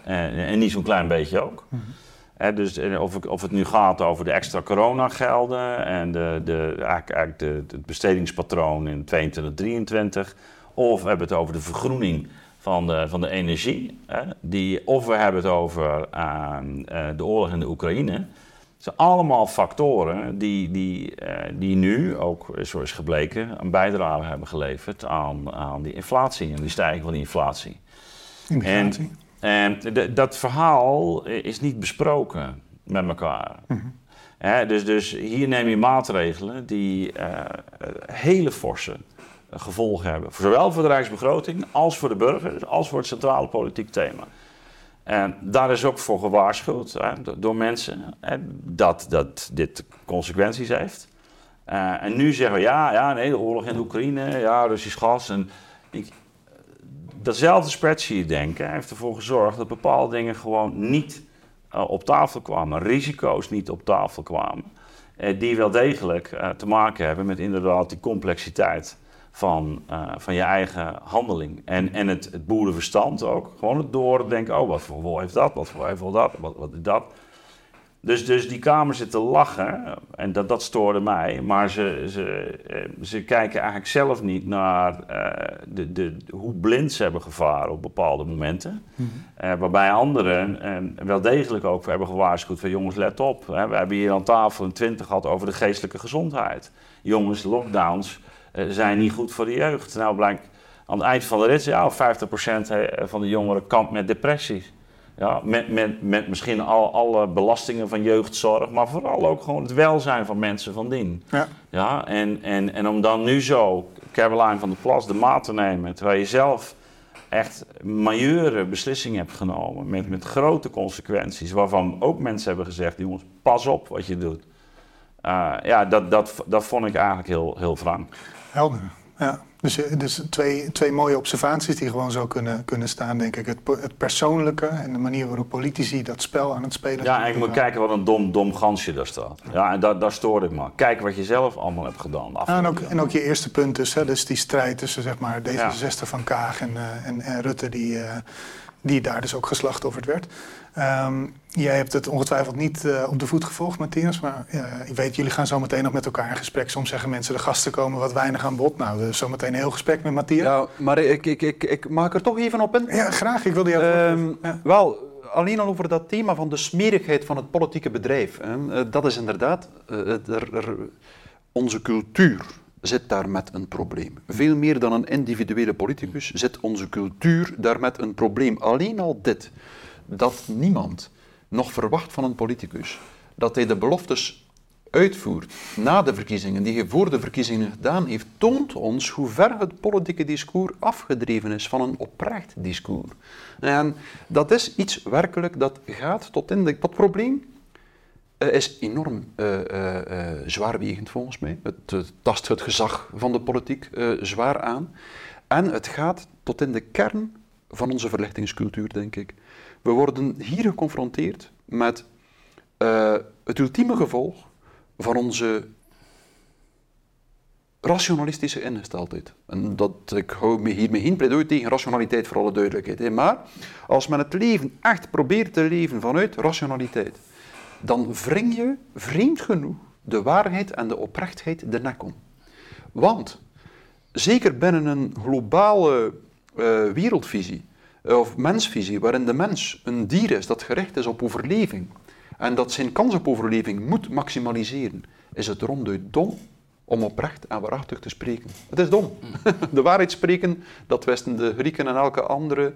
en niet zo'n klein beetje ook. Mhm. dus of, of, het nu gaat over de extra coronagelden en de, de, eigenlijk, de, het bestedingspatroon in 2022, 2023. Of we hebben het over de vergroening van de, van de energie. die, of we hebben het over de oorlog in de Oekraïne. Het zijn allemaal factoren die, die, uh, die nu, ook zo is gebleken, een bijdrage hebben geleverd aan, aan die inflatie en die stijging van die inflatie. inflatie. En, en dat verhaal is niet besproken met elkaar. Mhm. dus, dus hier neem je maatregelen die uh, hele forse gevolgen hebben. Zowel voor de Rijksbegroting als voor de burgers, als voor het centrale politiek thema. En daar is ook voor gewaarschuwd door mensen dat, dat dit consequenties heeft. Uh, en nu zeggen we ja, ja, nee, de oorlog in Oekraïne, ja, Russisch gas. En ik, datzelfde spreadsheet denken heeft ervoor gezorgd dat bepaalde dingen gewoon niet op tafel kwamen, risico's niet op tafel kwamen. Die wel degelijk te maken hebben met inderdaad die complexiteit van, uh, van je eigen handeling. En, en het, het boerenverstand ook. Gewoon het doordenken, oh, wat voor rol heeft dat? Wat voor heeft dat? Wat, wat is dat? Dus, dus die kamer zit te lachen en dat, dat stoorde mij. Maar ze, ze, eh, ze kijken eigenlijk zelf niet naar eh, de, de, hoe blind ze hebben gevaren op bepaalde momenten. Eh, waarbij anderen eh, wel degelijk ook hebben gewaarschuwd van jongens let op. Hè. We hebben hier aan tafel een twintig gehad over de geestelijke gezondheid. Jongens, lockdowns eh, zijn niet goed voor de jeugd. Nou blijkt aan het eind van de rit, ja, 50% eh, van de jongeren kampt met depressies. Ja, met, met, met misschien al, alle belastingen van jeugdzorg, maar vooral ook gewoon het welzijn van mensen van dien. Ja. Ja, en, en, en om dan nu zo, Caroline van der Plas, de maat te nemen, terwijl je zelf echt majeure beslissingen hebt genomen met, met grote consequenties, waarvan ook mensen hebben gezegd, jongens, pas op wat je doet. Uh, ja, dat, dat, dat vond ik eigenlijk heel, heel wrang. Helder, ja. Dus, eh, dus twee, twee mooie observaties die gewoon zo kunnen, kunnen staan, denk ik. Het, het persoonlijke en de manier waarop politici dat spel aan het spelen Ja, en je moet kijken wat een dom, dom gansje daar staat. Ja, en daar, daar stoorde ik me. Kijk wat je zelf allemaal hebt gedaan. Ja, en, ook, en ook je eerste punt dus, hè, dus die strijd tussen zeg maar, D66 van Kaag en, uh, en, en, Rutte, die, uh, die daar dus ook geslachtofferd werd. Um, jij hebt het ongetwijfeld niet uh, op de voet gevolgd, Matthias. Maar uh, ik weet, jullie gaan zo meteen nog met elkaar in gesprek. Soms zeggen mensen, de gasten komen wat weinig aan bod. Nou, dus zo meteen een heel gesprek met Matthias. Ja, maar ik, ik, ik, ik maak er toch even op in. Ja, graag. Ik wilde jou um, ja. Wel, alleen al over dat thema van de smerigheid van het politieke bedrijf. Hè. Dat is inderdaad, er, er, onze cultuur zit daar met een probleem. Veel meer dan een individuele politicus zit onze cultuur daar met een probleem. Alleen al dit, dat niemand nog verwacht van een politicus dat hij de beloftes uitvoert na de verkiezingen, die hij voor de verkiezingen gedaan heeft, toont ons hoe ver het politieke discours afgedreven is van een oprecht discours. En dat is iets werkelijk dat gaat tot in de... Dat probleem uh, is enorm uh, zwaarwegend volgens mij. Het, het, tast het gezag van de politiek zwaar aan. En het gaat tot in de kern van onze verlichtingscultuur, denk ik. We worden hier geconfronteerd met uh, het ultieme gevolg van onze rationalistische ingesteldheid. En dat, ik hou me hiermee geen pleidooi tegen rationaliteit, voor alle duidelijkheid. Maar als men het leven echt probeert te leven vanuit rationaliteit, dan wring je, vreemd genoeg, de waarheid en de oprechtheid de nek om. Want, zeker binnen een globale uh, wereldvisie, of mensvisie, waarin de mens een dier is dat gericht is op overleving en dat zijn kans op overleving moet maximaliseren, is het ronduit dom om oprecht en waarachtig te spreken. Het is dom. De waarheid spreken, dat wisten de Grieken en elke andere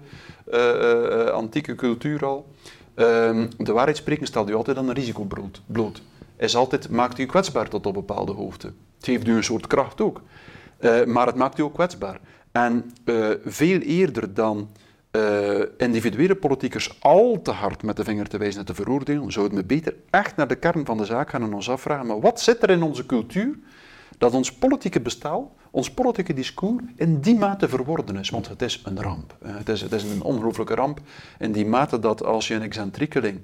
uh, uh, antieke cultuur al. Uh, de waarheid spreken stelt u altijd aan een risico bloot. Is altijd, maakt u kwetsbaar tot op bepaalde hoogte. Het geeft u een soort kracht ook. Maar het maakt u ook kwetsbaar. En veel eerder dan uh, individuele politiekers al te hard met de vinger te wijzen en te veroordelen, zouden we beter echt naar de kern van de zaak gaan en ons afvragen, maar wat zit er in onze cultuur dat ons politieke bestaan, ons politieke discours in die mate verworden is? Want het is een ramp. Het is, het is een ongelooflijke ramp in die mate dat als je een excentriekeling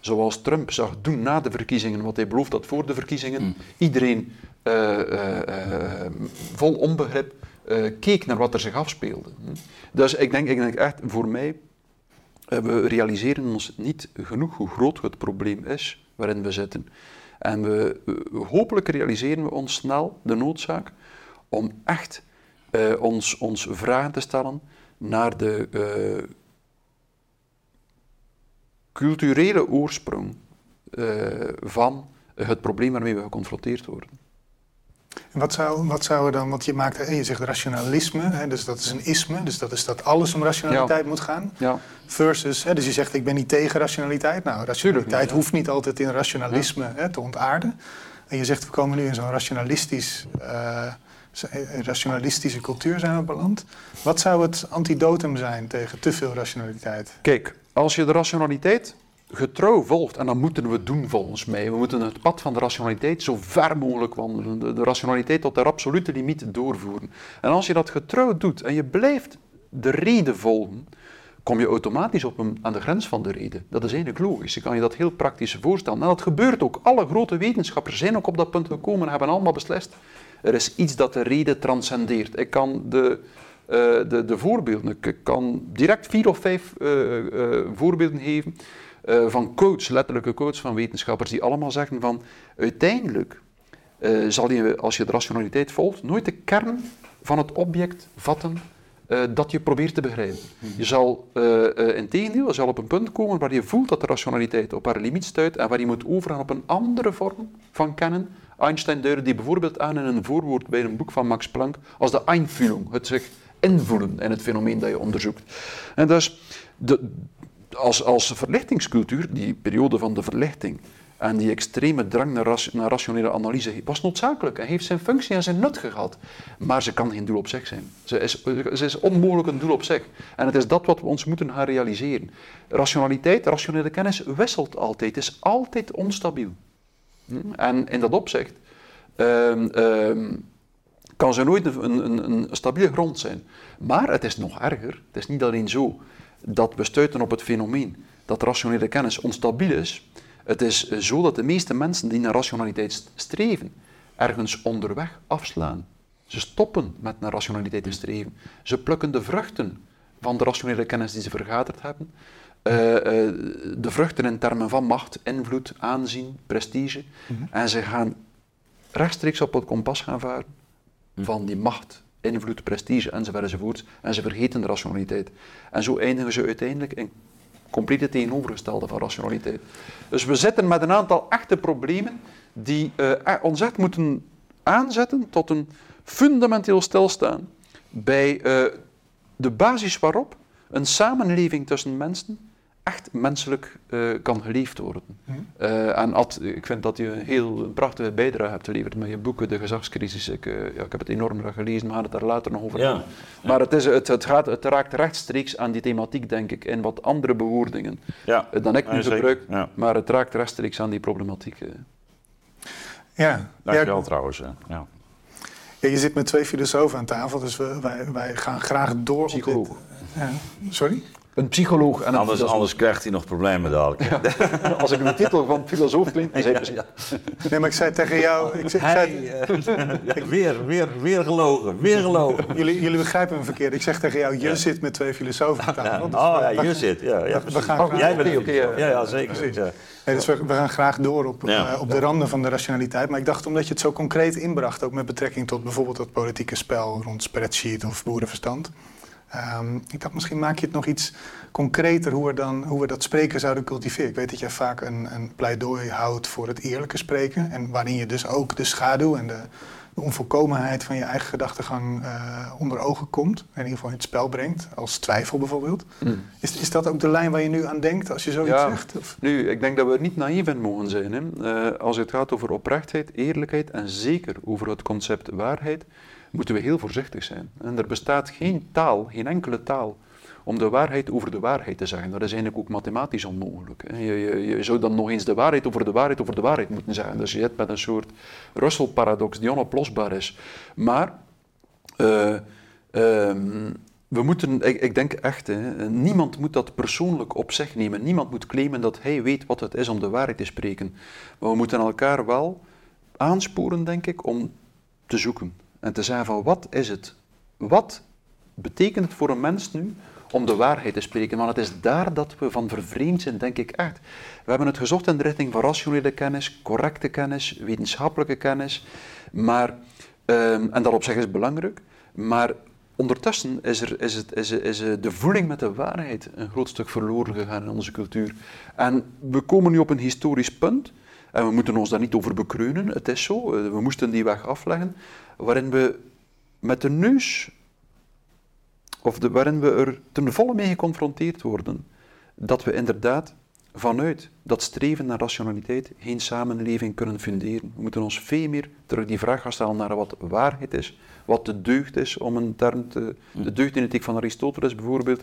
zoals Trump zag doen na de verkiezingen, wat hij belooft dat voor de verkiezingen, mm. iedereen uh, uh, vol onbegrip uh, keek naar wat er zich afspeelde. Dus ik denk, ik denk echt, voor mij, uh, we realiseren ons niet genoeg hoe groot het probleem is waarin we zitten. En we, hopelijk realiseren we ons snel de noodzaak om echt ons, ons vragen te stellen naar de culturele oorsprong van het probleem waarmee we geconfronteerd worden. En wat zou, wat zou er dan, want je maakt, je zegt rationalisme, hè, dus dat is een isme, dus dat is dat alles om rationaliteit ja. moet gaan. Ja. Versus, hè, dus je zegt ik ben niet tegen rationaliteit. Nou, rationaliteit niet, hoeft niet altijd in rationalisme hè, te ontaarden. En je zegt we komen nu in zo'n rationalistisch, uh, rationalistische cultuur zijn we beland. Wat zou het antidotum zijn tegen te veel rationaliteit? Kijk, als je de rationaliteit getrouw volgt, en dat moeten we doen volgens mij. We moeten het pad van de rationaliteit zo ver mogelijk wandelen, de, rationaliteit tot haar absolute limiet doorvoeren. En als je dat getrouw doet en je blijft de reden volgen, kom je automatisch op een, aan de grens van de reden. Dat is eigenlijk logisch. Je kan je dat heel praktisch voorstellen. En dat gebeurt ook. Alle grote wetenschappers zijn ook op dat punt gekomen en hebben allemaal beslist. Er is iets dat de reden transcendeert. Ik kan de, uh, de, de voorbeelden, ik kan direct vier of vijf uh, uh, voorbeelden geven eh, van coach, letterlijke coach van wetenschappers, die allemaal zeggen van uiteindelijk uh, zal je, als je de rationaliteit volgt, nooit de kern van het object vatten uh, dat je probeert te begrijpen. Mhm. Je zal in tegendeel, je zal op een punt komen waar je voelt dat de rationaliteit op haar limiet stuit en waar je moet overgaan op een andere vorm van kennen. Einstein duidde die bijvoorbeeld aan in een voorwoord bij een boek van Max Planck als de Einfühlung, het zich invoelen in het fenomeen dat je onderzoekt. En dus de, als, als verlichtingscultuur, die periode van de verlichting, en die extreme drang naar, naar, rationele analyse was noodzakelijk en heeft zijn functie en zijn nut gehad. Maar ze kan geen doel op zich zijn. Ze is, is onmogelijk een doel op zich. En het is dat wat we ons moeten gaan realiseren. Rationaliteit, rationele kennis wisselt altijd, is altijd onstabiel. En in dat opzicht um, um, kan ze nooit een, een, een stabiele grond zijn. Maar het is nog erger. Het is niet alleen zo dat we stuiten op het fenomeen dat rationele kennis onstabiel is. Het is zo dat de meeste mensen die naar rationaliteit streven, ergens onderweg afslaan. Ze stoppen met naar rationaliteit te streven. Ze plukken de vruchten van de rationele kennis die ze vergaderd hebben. Uh, uh, de vruchten in termen van macht, invloed, aanzien, prestige. Mhm. En ze gaan rechtstreeks op het kompas gaan varen van die macht, invloed, prestige enzovoort. En ze vergeten de rationaliteit. En zo eindigen ze uiteindelijk in compleet het tegenovergestelde van rationaliteit. Dus we zitten met een aantal echte problemen die uh, ons echt moeten aanzetten tot een fundamenteel stilstaan bij uh, de basis waarop een samenleving tussen mensen echt menselijk uh, kan geleefd worden. Uh, en Ad, ik vind dat je een heel prachtige bijdrage hebt geleverd met je boeken, De Gezagscrisis. Ik, uh, ja, ik heb het enorm graag gelezen, maar we gaan het daar later nog over hebben. Maar het, is, het, het, gaat, het raakt rechtstreeks aan die thematiek, denk ik, in wat andere bewoordingen ja. dan ik nu gebruik. Ja. Maar het raakt rechtstreeks aan die problematiek. Ja. Dankjewel ja. trouwens. Ja. Ja, je zit met twee filosofen aan tafel, dus we, wij, wij gaan graag door Psycholoog. op dit... Ja. Sorry? Een psycholoog en een anders, anders krijgt hij nog problemen dadelijk. Ja. Als ik de titel van filosoof klinkt, dan zeg ik... Ja, Nee, maar ik zei tegen jou... Ik zei, Hij, uh, weer, weer, weer gelogen, weer gelogen. Jullie, jullie begrijpen me verkeerd. Ik zeg tegen jou, je zit met twee filosofen aan tafel. Dus oh ja, je zit. Ja, ja, we gaan oh, jij bent okay, ja, ja, zeker. Ja. Nee, dus we, we, gaan graag door op, uh, op de randen van de rationaliteit. Maar ik dacht, omdat je het zo concreet inbracht... ook met betrekking tot bijvoorbeeld het politieke spel... rond spreadsheet of boerenverstand... Um, ik dacht, misschien maak je het nog iets concreter hoe we, dan, hoe we dat spreken zouden cultiveren. Ik weet dat jij vaak een, een pleidooi houdt voor het eerlijke spreken. En waarin je dus ook de schaduw en de, de onvolkomenheid van je eigen gedachtegang uh, onder ogen komt. In ieder geval in het spel brengt, als twijfel bijvoorbeeld. Mm. Is, is dat ook de lijn waar je nu aan denkt als je zoiets ja, zegt? Of? Nu, ik denk dat we niet naïef in mogen zijn. Hè. Uh, als het gaat over oprechtheid, eerlijkheid en zeker over het concept waarheid moeten we heel voorzichtig zijn. En er bestaat geen taal, geen enkele taal, om de waarheid over de waarheid te zeggen. Dat is eigenlijk ook mathematisch onmogelijk. Je, je, je zou dan nog eens de waarheid over de waarheid over de waarheid moeten zeggen. Dus je zit met een soort Russell-paradox die onoplosbaar is. Maar uh, um, we moeten, ik, ik denk echt, hè, niemand moet dat persoonlijk op zich nemen. Niemand moet claimen dat hij weet wat het is om de waarheid te spreken. Maar we moeten elkaar wel aansporen, denk ik, om te zoeken. En te zeggen van wat is het? Wat betekent het voor een mens nu om de waarheid te spreken? Want het is daar dat we van vervreemd zijn, denk ik echt. We hebben het gezocht in de richting van rationele kennis, correcte kennis, wetenschappelijke kennis. Maar, um, en dat op zich is belangrijk. Maar ondertussen is, er, is, het, is, is de voeling met de waarheid een groot stuk verloren gegaan in onze cultuur. En we komen nu op een historisch punt. En we moeten ons daar niet over bekreunen, het is zo, we moesten die weg afleggen waarin we met de neus, of de, waarin we er ten volle mee geconfronteerd worden, dat we inderdaad vanuit dat streven naar rationaliteit geen samenleving kunnen funderen. We moeten ons veel meer terug die vraag gaan stellen naar wat waarheid is, wat de deugd is, om een term te... De deugd in ethiek van Aristoteles bijvoorbeeld,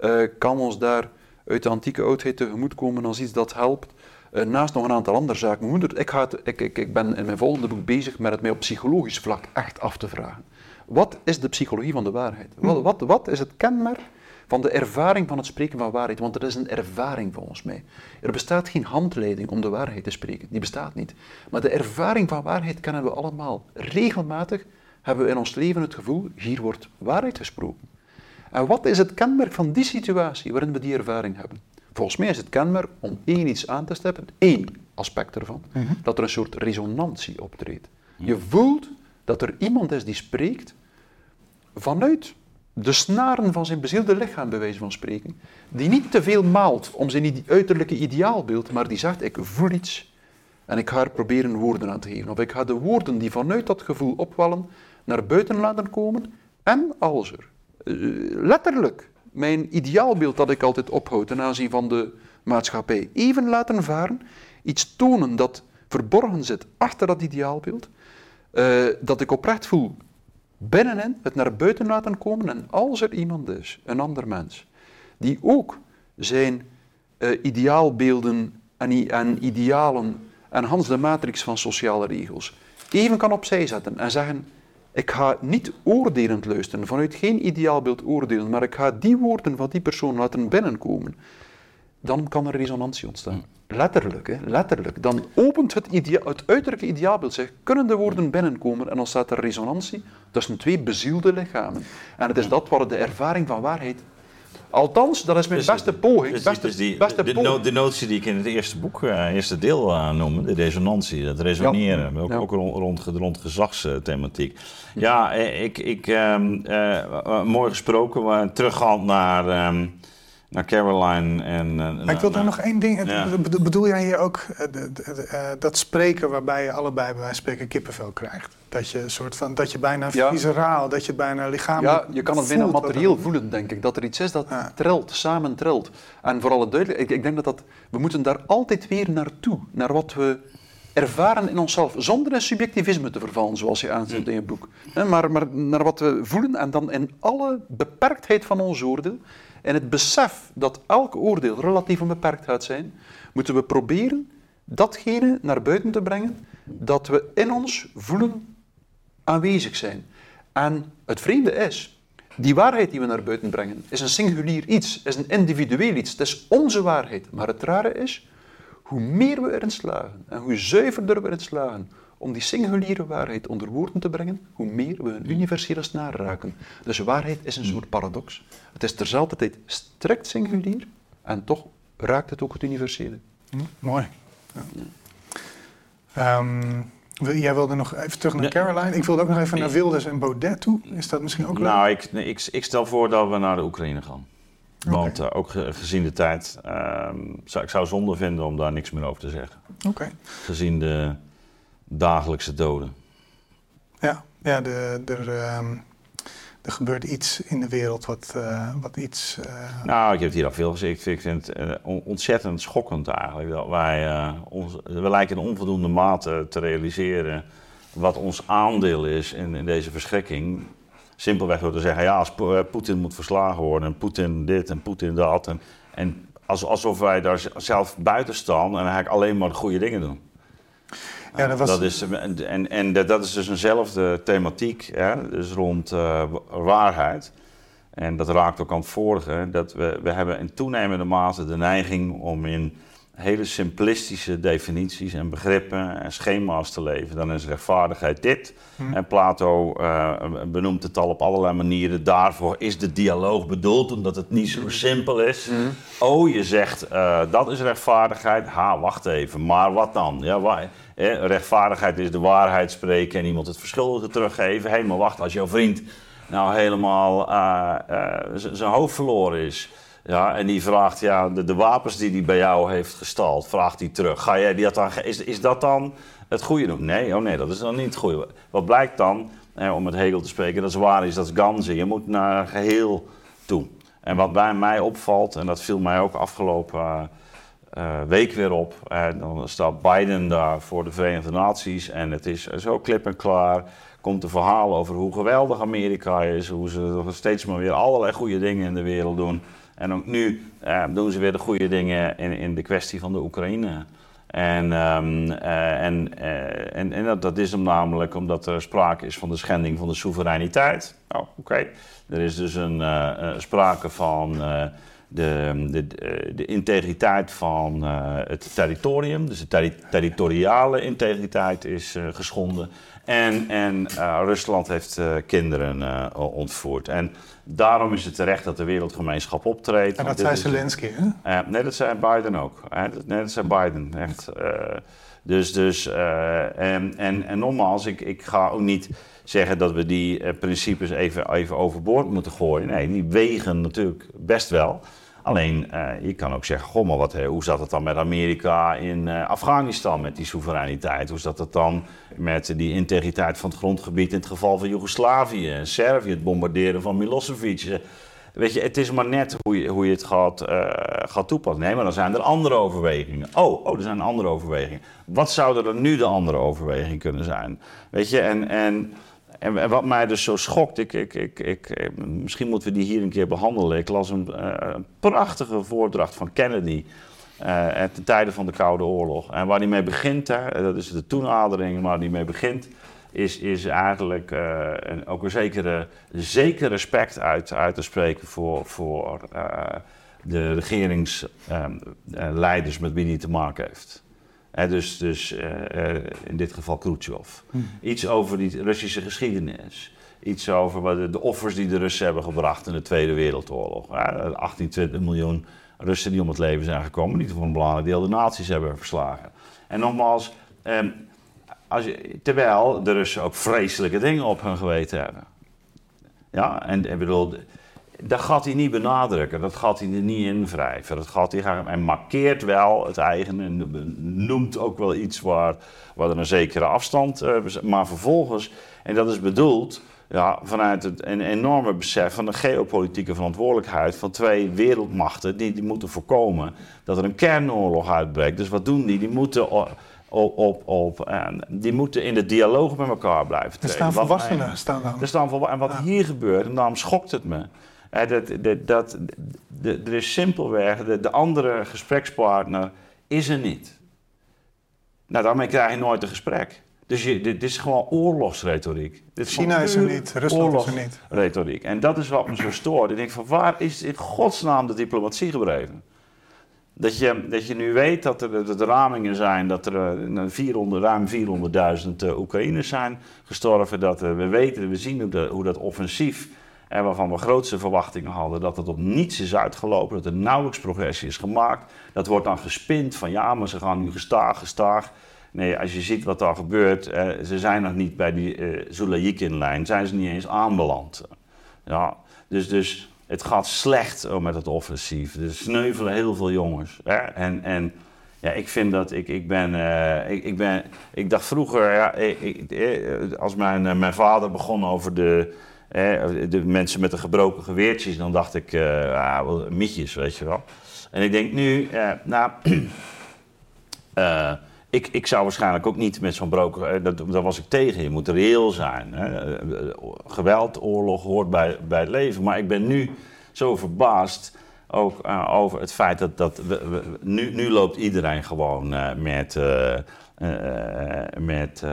uh, kan ons daar uit de antieke oudheid tegemoetkomen als iets dat helpt naast nog een aantal andere zaken. Ik, ga het, ik, ik, ik ben in mijn volgende boek bezig met het mij op psychologisch vlak echt af te vragen. Wat is de psychologie van de waarheid? Wat, hm. wat, wat is het kenmerk van de ervaring van het spreken van waarheid? Want er is een ervaring volgens mij. Er bestaat geen handleiding om de waarheid te spreken. Die bestaat niet. Maar de ervaring van waarheid kennen we allemaal. Regelmatig hebben we in ons leven het gevoel, hier wordt waarheid gesproken. En wat is het kenmerk van die situatie waarin we die ervaring hebben? Volgens mij is het kenmerk om één iets aan te stippen, één aspect ervan, dat er een soort resonantie optreedt. Je voelt dat er iemand is die spreekt vanuit de snaren van zijn bezielde lichaam, bij wijze van spreken, die niet te veel maalt om zijn uiterlijke ideaalbeeld, maar die zegt, ik voel iets en ik ga er proberen woorden aan te geven. Of ik ga de woorden die vanuit dat gevoel opwellen, naar buiten laten komen en als er eh, letterlijk mijn ideaalbeeld dat ik altijd ophoud ten aanzien van de maatschappij. Even laten varen, iets tonen dat verborgen zit achter dat ideaalbeeld, eh, dat ik oprecht voel binnenin, het naar buiten laten komen. En als er iemand is, een ander mens, die ook zijn eh, ideaalbeelden en, en idealen en Hans de matrix van sociale regels even kan opzij zetten en zeggen, ik ga niet oordelend luisteren, vanuit geen ideaalbeeld oordelen, maar ik ga die woorden van die persoon laten binnenkomen, dan kan er resonantie ontstaan. Letterlijk, hè, letterlijk. Dan opent het, idea- het uiterlijke ideaalbeeld zich, kunnen de woorden binnenkomen en ontstaat er resonantie tussen twee bezielde lichamen. En het is dat wat de ervaring van waarheid... Althans, dat is mijn Dus- beste poging. dus beste, dus die, beste de, poging. de notie die ik in het eerste boek, eh, eerste deel uh, noemde, de resonantie, dat resoneren, ook, Ja. ook rond, rond, rond gezagsthematiek. Ja, eh, ik, ik, eh, eh, mooi gesproken, maar teruggaand naar, ehm, naar Caroline en... eh, Maar ik wil daar nog één ding. Ja. Bedoel jij hier ook eh, de- de- de- eh, dat spreken waarbij je allebei bij wijze van spreken kippenvel krijgt? Dat je, een soort van, dat je bijna Ja. visceraal, dat je bijna lichamelijk Ja, je kan het bijna er- materieel voelen, denk ik. Dat er iets is dat Ja. trilt, samen trilt. En vooral het duidelijk, ik, ik denk dat, dat we moeten daar altijd weer naartoe. Naar wat we ervaren in onszelf, zonder in subjectivisme te vervallen, zoals je aanzet in je boek. Hè, Maar, maar naar wat we voelen en dan in alle beperktheid van ons oordeel, en het besef dat elk oordeel relatief een beperktheid zijn, moeten we proberen datgene naar buiten te brengen dat we in ons voelen aanwezig zijn. En het vreemde is, die waarheid die we naar buiten brengen, is een singulier iets, is een individueel iets. Het is onze waarheid. Maar het rare is, hoe meer we erin slagen en hoe zuiverder we erin slagen om die singuliere waarheid onder woorden te brengen, hoe meer we een universele snaar raken. Dus waarheid is een soort paradox. Het is terzelfde tijd strikt singulier en toch raakt het ook het universele. Hm, mooi. Ja. Ehm, wil- jij wilde nog even terug naar Nee. Caroline. Ik wilde ook nog even naar Wilders en Baudet toe. Is dat misschien ook leuk? Nou, ik, nee, ik, ik stel voor dat we naar de Oekraïne gaan. Want eh, ook ge- gezien de tijd, ehm, zou, ik zou zonde vinden om daar niks meer over te zeggen. Oké. Gezien de dagelijkse doden. Ja, ja de, er, ehm, er gebeurt iets in de wereld wat, eh, wat iets... eh, Nou, ik heb het hier al veel gezegd. Ik vind het eh, on- ontzettend schokkend eigenlijk. Dat wij, ons, we lijken in onvoldoende mate te realiseren wat ons aandeel is in, in deze verschrikking. Simpelweg door te zeggen, ja, als Po- Poetin moet verslagen worden en Poetin dit en Poetin dat. En, en als, alsof wij daar zelf buiten staan en eigenlijk alleen maar de goede dingen doen. Ja, dat was, Dat is, en en dat, is dus eenzelfde thematiek, hè? dus rond eh, wa- waarheid. En dat raakt ook aan het vorige. Dat we, we hebben in toenemende mate de neiging om in hele simplistische definities en begrippen en schema's te leven. Dan is rechtvaardigheid dit. En Plato eh, benoemt het al op allerlei manieren. Daarvoor is de dialoog bedoeld, omdat het niet zo simpel is. Oh, je zegt eh, dat is rechtvaardigheid. Ha, wacht even. Maar wat dan? Ja, wa- eh, rechtvaardigheid is de waarheid spreken en iemand het verschuldigde teruggeven. Hé, maar wacht, als jouw vriend nou helemaal eh, zijn hoofd verloren is. Ja, en die vraagt, ja, de, de wapens die hij bij jou heeft gestald, vraagt hij terug. Ga jij die dat dan, is, is dat dan het goede doen? Nee, oh nee, dat is dan niet het goede. Wat blijkt dan, om met Hegel te spreken, dat is waar is, dat is ganzen. Je moet naar geheel toe. En wat bij mij opvalt, en dat viel mij ook afgelopen eh, eh, week weer op, dan staat Biden daar voor de Verenigde Naties en het is zo klip en klaar. Komt een verhaal over hoe geweldig Amerika is, hoe ze steeds maar weer allerlei goede dingen in de wereld doen. En ook nu eh, doen ze weer de goede dingen in, in de kwestie van de Oekraïne. En, ehm, eh, en, eh, en, en dat, dat is hem namelijk omdat er sprake is van de schending van de soevereiniteit. Nou, oké. Er is dus een, sprake van de, de, de integriteit van het territorium, dus de territoriale integriteit is geschonden. En, en Rusland heeft kinderen ontvoerd. En daarom is het terecht dat de wereldgemeenschap optreedt. En dat zei Zelensky, hè? nee, dat zei Biden ook. Nee, dat zei Biden, echt. dus, dus en, en, en nogmaals, ik, ik ga ook niet zeggen dat we die uh, principes even, even overboord moeten gooien. Nee, die wegen natuurlijk best wel. Alleen, uh, je kan ook zeggen, goh, maar wat, hoe zat het dan met Amerika in uh, Afghanistan, met die soevereiniteit? Hoe zat het dan met die integriteit van het grondgebied in het geval van Joegoslavië en Servië, het bombarderen van Milosevic? Weet je, het is maar net hoe je, hoe je het gaat, gaat toepassen. Nee, maar dan zijn er andere overwegingen. Oh, oh, er zijn andere overwegingen. Wat zouden er nu de andere overwegingen kunnen zijn? Weet je, en... en en, wat mij dus zo schokt, ik, ik, ik, ik, misschien moeten we die hier een keer behandelen. Ik las een, uh, prachtige voordracht van Kennedy uh, ten tijde van de Koude Oorlog. En waar die mee begint, hè, dat is de toenadering, waar die mee begint, is, is eigenlijk een, ook een zekere, zeker respect uit, uit te spreken voor, voor de regeringsleiders met wie hij te maken heeft dus dus uh, in dit geval Khrushchev. Hm. Iets over die Russische geschiedenis. Iets over wat de, offers die de Russen hebben gebracht in de Tweede Wereldoorlog. 18, 20 miljoen Russen die om het leven zijn gekomen, die voor een belangrijk deel de nazi's hebben verslagen. En nogmaals, ehm, als je, terwijl de Russen ook vreselijke dingen op hun geweten hebben. Ja, en ik bedoel, dat gaat hij niet benadrukken, dat gaat hij er niet in wrijven. Dat gaat hij, hij markeert wel het eigen en noemt ook wel iets waar, waar er een zekere afstand uh, Maar vervolgens, en dat is bedoeld ja, vanuit het, een enorme besef van de geopolitieke verantwoordelijkheid van twee wereldmachten die, die moeten voorkomen dat er een kernoorlog uitbreekt. Dus wat doen die? Die moeten op, op, op die moeten in de dialoog met elkaar blijven treden. Er staan volwassenen. Staan dan. Er staan en wat hier gebeurt, en daarom schokt het me dat, dat, dat, de, er is simpelweg, de, de andere gesprekspartner is er niet. Nou, daarmee krijg je nooit een gesprek. Dus je, dit, is gewoon oorlogsretoriek. Dit China is er niet, Rusland is er niet. Retoriek. En dat is wat me zo stoort. Ik denk van waar is in godsnaam de diplomatie gebleven? Dat je, dat je nu weet dat er de, de ramingen zijn, dat er 400, eh, ruim 400.000 uh, Oekraïners zijn gestorven. Dat uh, we weten, we zien hoe, de, hoe dat offensief en waarvan we grootste verwachtingen hadden dat het op niets is uitgelopen, dat er nauwelijks progressie is gemaakt. Dat wordt dan gespind van ja, maar ze gaan nu gestaag, gestaag. Nee, als je ziet wat daar gebeurt, eh, ze zijn nog niet bij die eh, Zulayikin-lijn, zijn ze niet eens aanbeland. Ja, dus, dus het gaat slecht met het offensief. Er sneuvelen heel veel jongens. En, en ja, ik vind dat, ik, ik ben, uh, ik, ik, ben, ik dacht vroeger, ja, ik, eh, als mijn, mijn vader begon over de de mensen met de gebroken geweertjes, dan dacht ik, uh, ah, mietjes, weet je wel. En ik denk nu, uh, nou, uh, ik, ik zou waarschijnlijk ook niet met zo'n broken, dat, daar was ik tegen. Je moet reëel zijn. Hè. Geweld, oorlog hoort bij, bij het leven. Maar ik ben nu zo verbaasd ook over het feit dat, dat nu, nu loopt iedereen gewoon met, met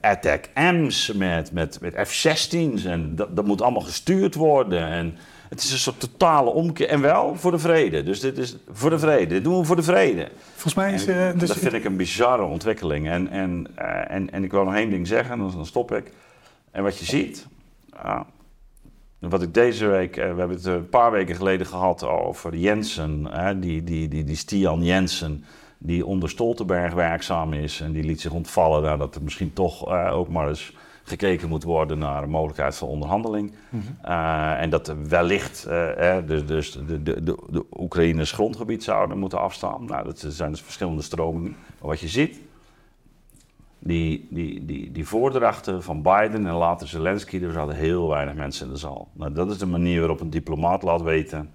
Attack M's, met, met, met F-16's. En dat, dat moet allemaal gestuurd worden. En het is een soort totale omkeer. En wel voor de vrede. Dus dit is voor de vrede. Dit doen we voor de vrede. Volgens mij is... Uh, dus dat vind ik een bizarre ontwikkeling. En, en, uh, en, en ik wil nog één ding zeggen, dan, dan stop ik. En wat je ziet... wat ik deze week... we hebben het een paar weken geleden gehad over Jensen. die, die, die, die Stian Jensen die onder Stoltenberg werkzaam is. En die liet zich ontvallen nou, dat er misschien toch uh, ook maar eens gekeken moet worden naar een mogelijkheid van onderhandeling. Mm en dat wellicht uh, dus, dus de, de, de, de Oekraïners grondgebied zouden moeten afstaan. Nou, dat zijn dus verschillende stromingen. Maar wat je ziet, die, die, die, die voordrachten van Biden en later Zelensky, er zaten heel weinig mensen in de zaal. Nou, dat is de manier waarop een diplomaat laat weten,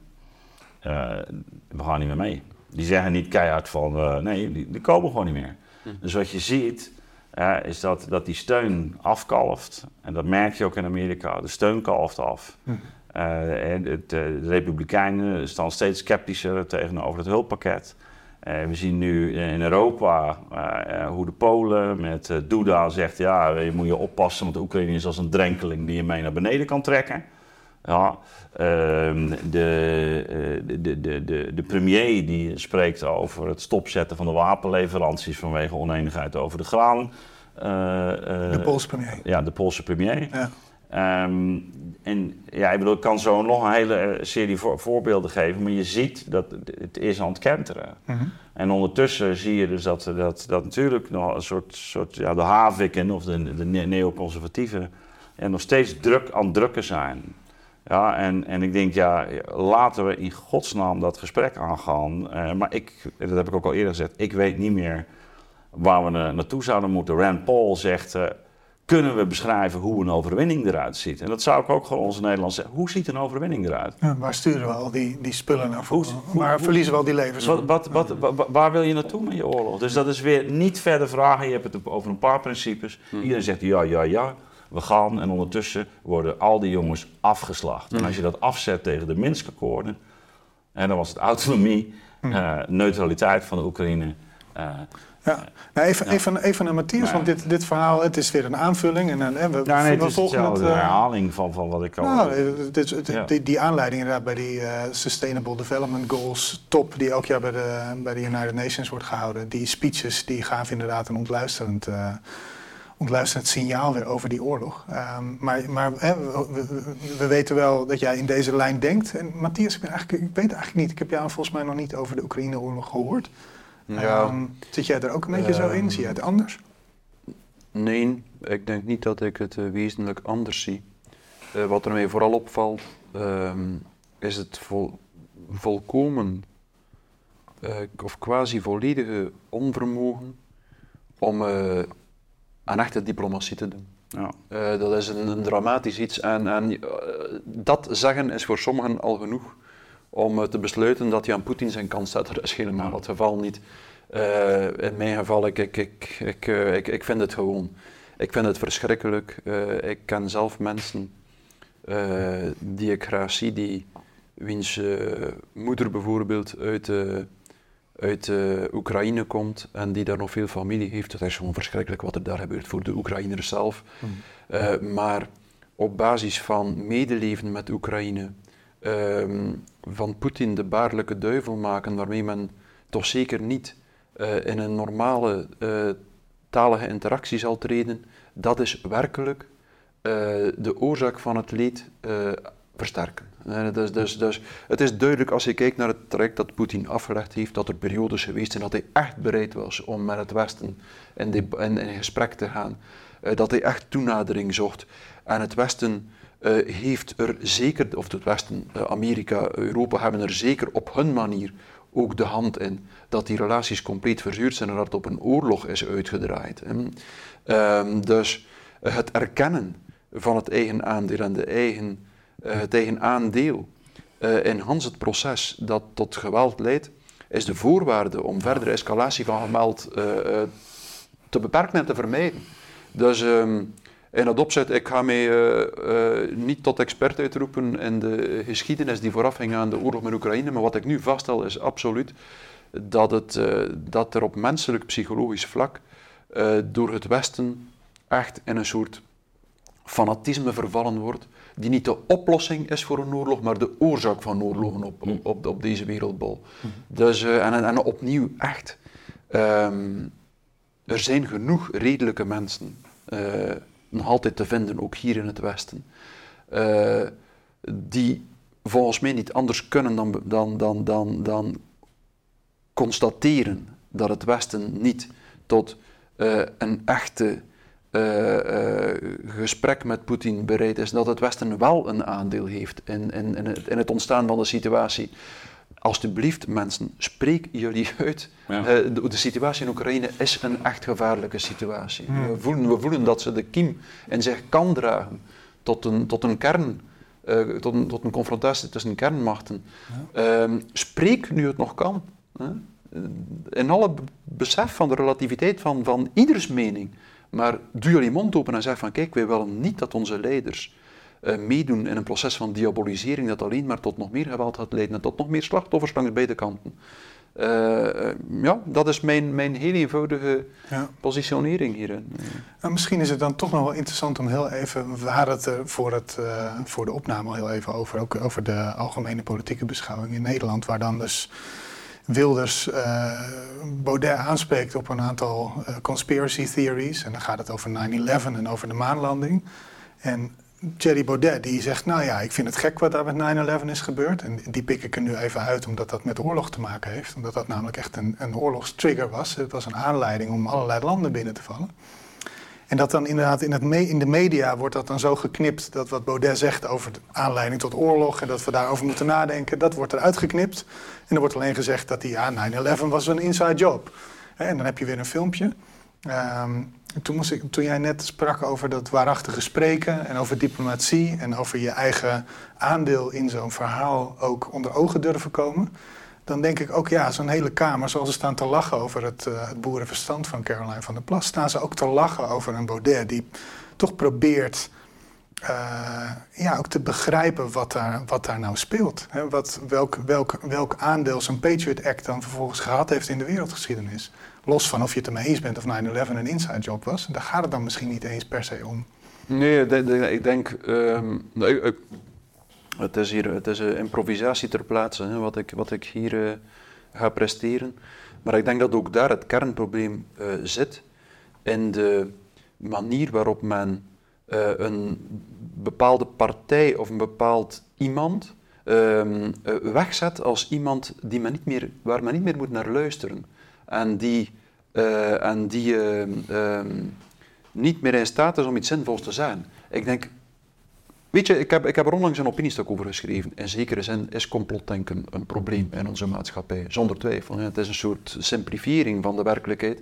we gaan niet meer mee. Die zeggen niet keihard van uh, nee, die, die, komen gewoon niet meer. Hm. Dus wat je ziet uh, is dat, dat die steun afkalft. En dat merk je ook in Amerika. De steun kalft af. Hm. Uh, en het, de Republikeinen staan steeds sceptischer tegenover het hulppakket. we zien nu in Europa hoe de Polen met Duda zegt: ja, je moet je oppassen, want de Oekraïne is als een drenkeling die je mee naar beneden kan trekken. Ja, ehm, de, eh, de, de, de, de, de premier die spreekt over het stopzetten van de wapenleveranties vanwege oneenigheid over de graan. Uh, de Poolse premier. Ja, de Poolse premier. Ja. Ehm, en ja, ik bedoel, ik kan zo nog een hele serie voorbeelden geven, maar je ziet dat het is aan het kenteren. Mm En ondertussen zie je dus dat, dat, dat natuurlijk nog een soort, soort ja, de haviken of de, de neoconservatieven en nog steeds druk aan het drukken zijn. Ja, en, en ik denk, ja, laten we in godsnaam dat gesprek aangaan. Uh, maar ik, dat heb ik ook al eerder gezegd, ik weet niet meer waar we naartoe zouden moeten. Rand Paul zegt, uh, kunnen we beschrijven hoe een overwinning eruit ziet? En dat zou ik ook gewoon onze Nederlanders zeggen. Hoe ziet een overwinning eruit? Ja, waar sturen we al die, die spullen naar voren? maar verliezen we al die levens? Wat, wat, wat, waar wil je naartoe met je oorlog? Dus dat is weer niet verder vragen. Je hebt het over een paar principes. Hmm. Iedereen zegt ja, ja, ja we gaan en ondertussen worden al die jongens afgeslacht. En als je dat afzet tegen de Minsk-akkoorden, en dan was het autonomie, mm. uh, neutraliteit van de Oekraïne. Uh, ja. Nou, even, even, even naar Matthias, want dit, dit verhaal, het is weer een aanvulling. En, en we, ja, nee, we het volgen het, uh, herhaling van, van wat ik al... Nou, die, aanleiding inderdaad bij die Sustainable Development Goals top... die elk jaar bij de, bij de United Nations wordt gehouden. Die speeches, die gaven inderdaad een ontluisterend ontluisterend signaal weer over die oorlog. Um, maar maar hè, we, we, weten wel dat jij in deze lijn denkt. En Matthias, ik, ben eigenlijk, ik weet eigenlijk niet. Ik heb jou volgens mij nog niet over de Oekraïne-oorlog gehoord. Ja. Um, zit jij er ook een beetje zo in? Zie jij het anders? Nee, ik denk niet dat ik het uh, wezenlijk anders zie. Uh, wat er mij vooral opvalt, um, is het vol, volkomen uh, of quasi volledige onvermogen om aan echte diplomatie te doen. Ja. Uh, dat is een, een, dramatisch iets. En, en uh, dat zeggen is voor sommigen al genoeg om uh, te besluiten dat je aan Poetin zijn kant zet. Dat is helemaal ja. het geval niet. in mijn geval, ik, ik, ik, ik, ik, ik vind het gewoon. Ik vind het verschrikkelijk. ik ken zelf mensen die ik graag zie, die wiens moeder bijvoorbeeld uit uit uh, Oekraïne komt en die daar nog veel familie heeft. Het is gewoon verschrikkelijk wat er daar gebeurt voor de Oekraïners zelf. Mm. Uh, maar op basis van medeleven met Oekraïne, uh, van Poetin de baarlijke duivel maken, waarmee men toch zeker niet uh, in een normale talige interactie zal treden, dat is werkelijk de oorzaak van het leed versterken. Dus, dus, dus het is duidelijk als je kijkt naar het traject dat Poetin afgelegd heeft, dat er periodes geweest zijn dat hij echt bereid was om met het Westen in, in, gesprek te gaan. Uh, dat hij echt toenadering zocht. En het Westen uh, heeft er zeker, of het Westen, uh, Amerika, Europa, hebben er zeker op hun manier ook de hand in dat die relaties compleet verzuurd zijn en dat het op een oorlog is uitgedraaid. Um, dus het erkennen van het eigen aandeel en de eigen uh, tegen aandeel in Hans het proces dat tot geweld leidt, is de voorwaarde om verdere escalatie van geweld uh, te beperken en te vermijden. Dus um, in dat opzet, ik ga mij niet tot expert uitroepen in de geschiedenis die voorafging aan de oorlog met Oekraïne, maar wat ik nu vaststel is absoluut dat, het, dat er op menselijk psychologisch vlak door het Westen echt in een soort fanatisme vervallen wordt, die niet de oplossing is voor een oorlog, maar de oorzaak van oorlogen op, op, op, op deze wereldbol. Dus, uh, en, en opnieuw, echt, um, er zijn genoeg redelijke mensen uh, nog altijd te vinden, ook hier in het Westen, uh, die volgens mij niet anders kunnen dan, dan, dan, dan, dan constateren dat het Westen niet tot een echte uh, gesprek met Poetin bereid is, dat het Westen wel een aandeel heeft in, in, in, het, in het ontstaan van de situatie. Alsjeblieft, mensen, spreek jullie uit. Ja. de, de, situatie in Oekraïne is een echt gevaarlijke situatie. Hmm. We, voelen, we voelen dat ze de kiem in zich kan dragen tot een, tot een kern. Uh, tot, een, tot een confrontatie tussen kernmachten. Ja. Uh, spreek nu het nog kan. In alle besef van de relativiteit van, van ieders mening. Maar doe jullie mond open en zeg van kijk, wij willen niet dat onze leiders uh, meedoen in een proces van diabolisering dat alleen maar tot nog meer geweld gaat leiden en tot nog meer slachtoffers langs beide kanten. Uh, ja, dat is mijn, mijn heel eenvoudige ja. positionering hierin. Nou, misschien is het dan toch nog wel interessant om heel even, we hadden het er voor, het, voor de opname al heel even over, ook over de algemene politieke beschouwing in Nederland, waar dan dus Wilders uh, Baudet aanspreekt op een aantal conspiracy theories. En dan gaat het over 9-11 en over de maanlanding. En Thierry Baudet die zegt, nou ja, ik vind het gek wat daar met 9-11 is gebeurd. En die pik ik er nu even uit, omdat dat met oorlog te maken heeft. Omdat dat namelijk echt een, een oorlogstrigger was. Het was een aanleiding om allerlei landen binnen te vallen. En dat dan inderdaad in, het in de media wordt dat dan zo geknipt dat wat Baudet zegt over de aanleiding tot oorlog en dat we daarover moeten nadenken, dat wordt eruit geknipt. En er wordt alleen gezegd dat die ja, 9-11 was een inside job. En dan heb je weer een filmpje. Um, toen, moest ik, toen jij net sprak over dat waarachtige spreken en over diplomatie en over je eigen aandeel in zo'n verhaal ook onder ogen durven komen, dan denk ik ook, ja, zo'n hele kamer, zoals ze staan te lachen over het, uh, het boerenverstand van Caroline van der Plas, staan ze ook te lachen over een Baudet die toch probeert uh, ja, ook te begrijpen wat daar, wat daar nou speelt. Hè? Wat, welk, welk, welk aandeel zo'n Patriot Act dan vervolgens gehad heeft in de wereldgeschiedenis. Los van of je het ermee eens bent of 9-11 een inside job was. Daar gaat het dan misschien niet eens per se om. Nee, ik denk. Um, het is hier het is een improvisatie ter plaatse, hè, wat, ik, wat ik hier uh, ga presteren. Maar ik denk dat ook daar het kernprobleem uh, zit in de manier waarop men een bepaalde partij of een bepaald iemand um, wegzet als iemand die men niet meer, waar men niet meer moet naar luisteren en die, en die uh, niet meer in staat is om iets zinvols te zeggen. Ik denk, weet je, ik heb, ik heb er onlangs een opiniestuk over geschreven. In zekere zin is complotdenken een probleem in onze maatschappij, zonder twijfel. Het is een soort simplifiering van de werkelijkheid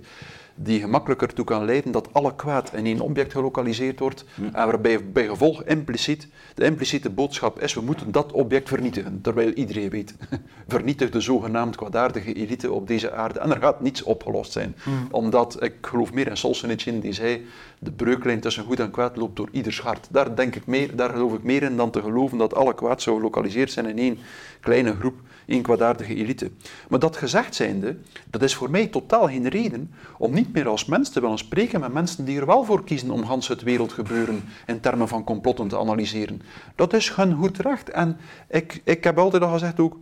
die gemakkelijker toe kan leiden dat alle kwaad in één object gelokaliseerd wordt en waarbij bij gevolg impliciet de impliciete boodschap is we moeten dat object vernietigen. Terwijl iedereen weet, vernietig de zogenaamd kwaadaardige elite op deze aarde en er gaat niets opgelost zijn. Omdat, ik geloof meer in Solzhenitsyn die zei, de breuklijn tussen goed en kwaad loopt door ieders hart. Daar denk ik meer, daar geloof ik meer in dan te geloven dat alle kwaad zou gelokaliseerd zijn in één kleine groep een kwaadaardige elite. Maar dat gezegd zijnde, dat is voor mij totaal geen reden om niet meer als mens te willen spreken met mensen die er wel voor kiezen om Hans het wereldgebeuren in termen van complotten te analyseren. Dat is hun goed recht. En ik, ik heb altijd al gezegd ook,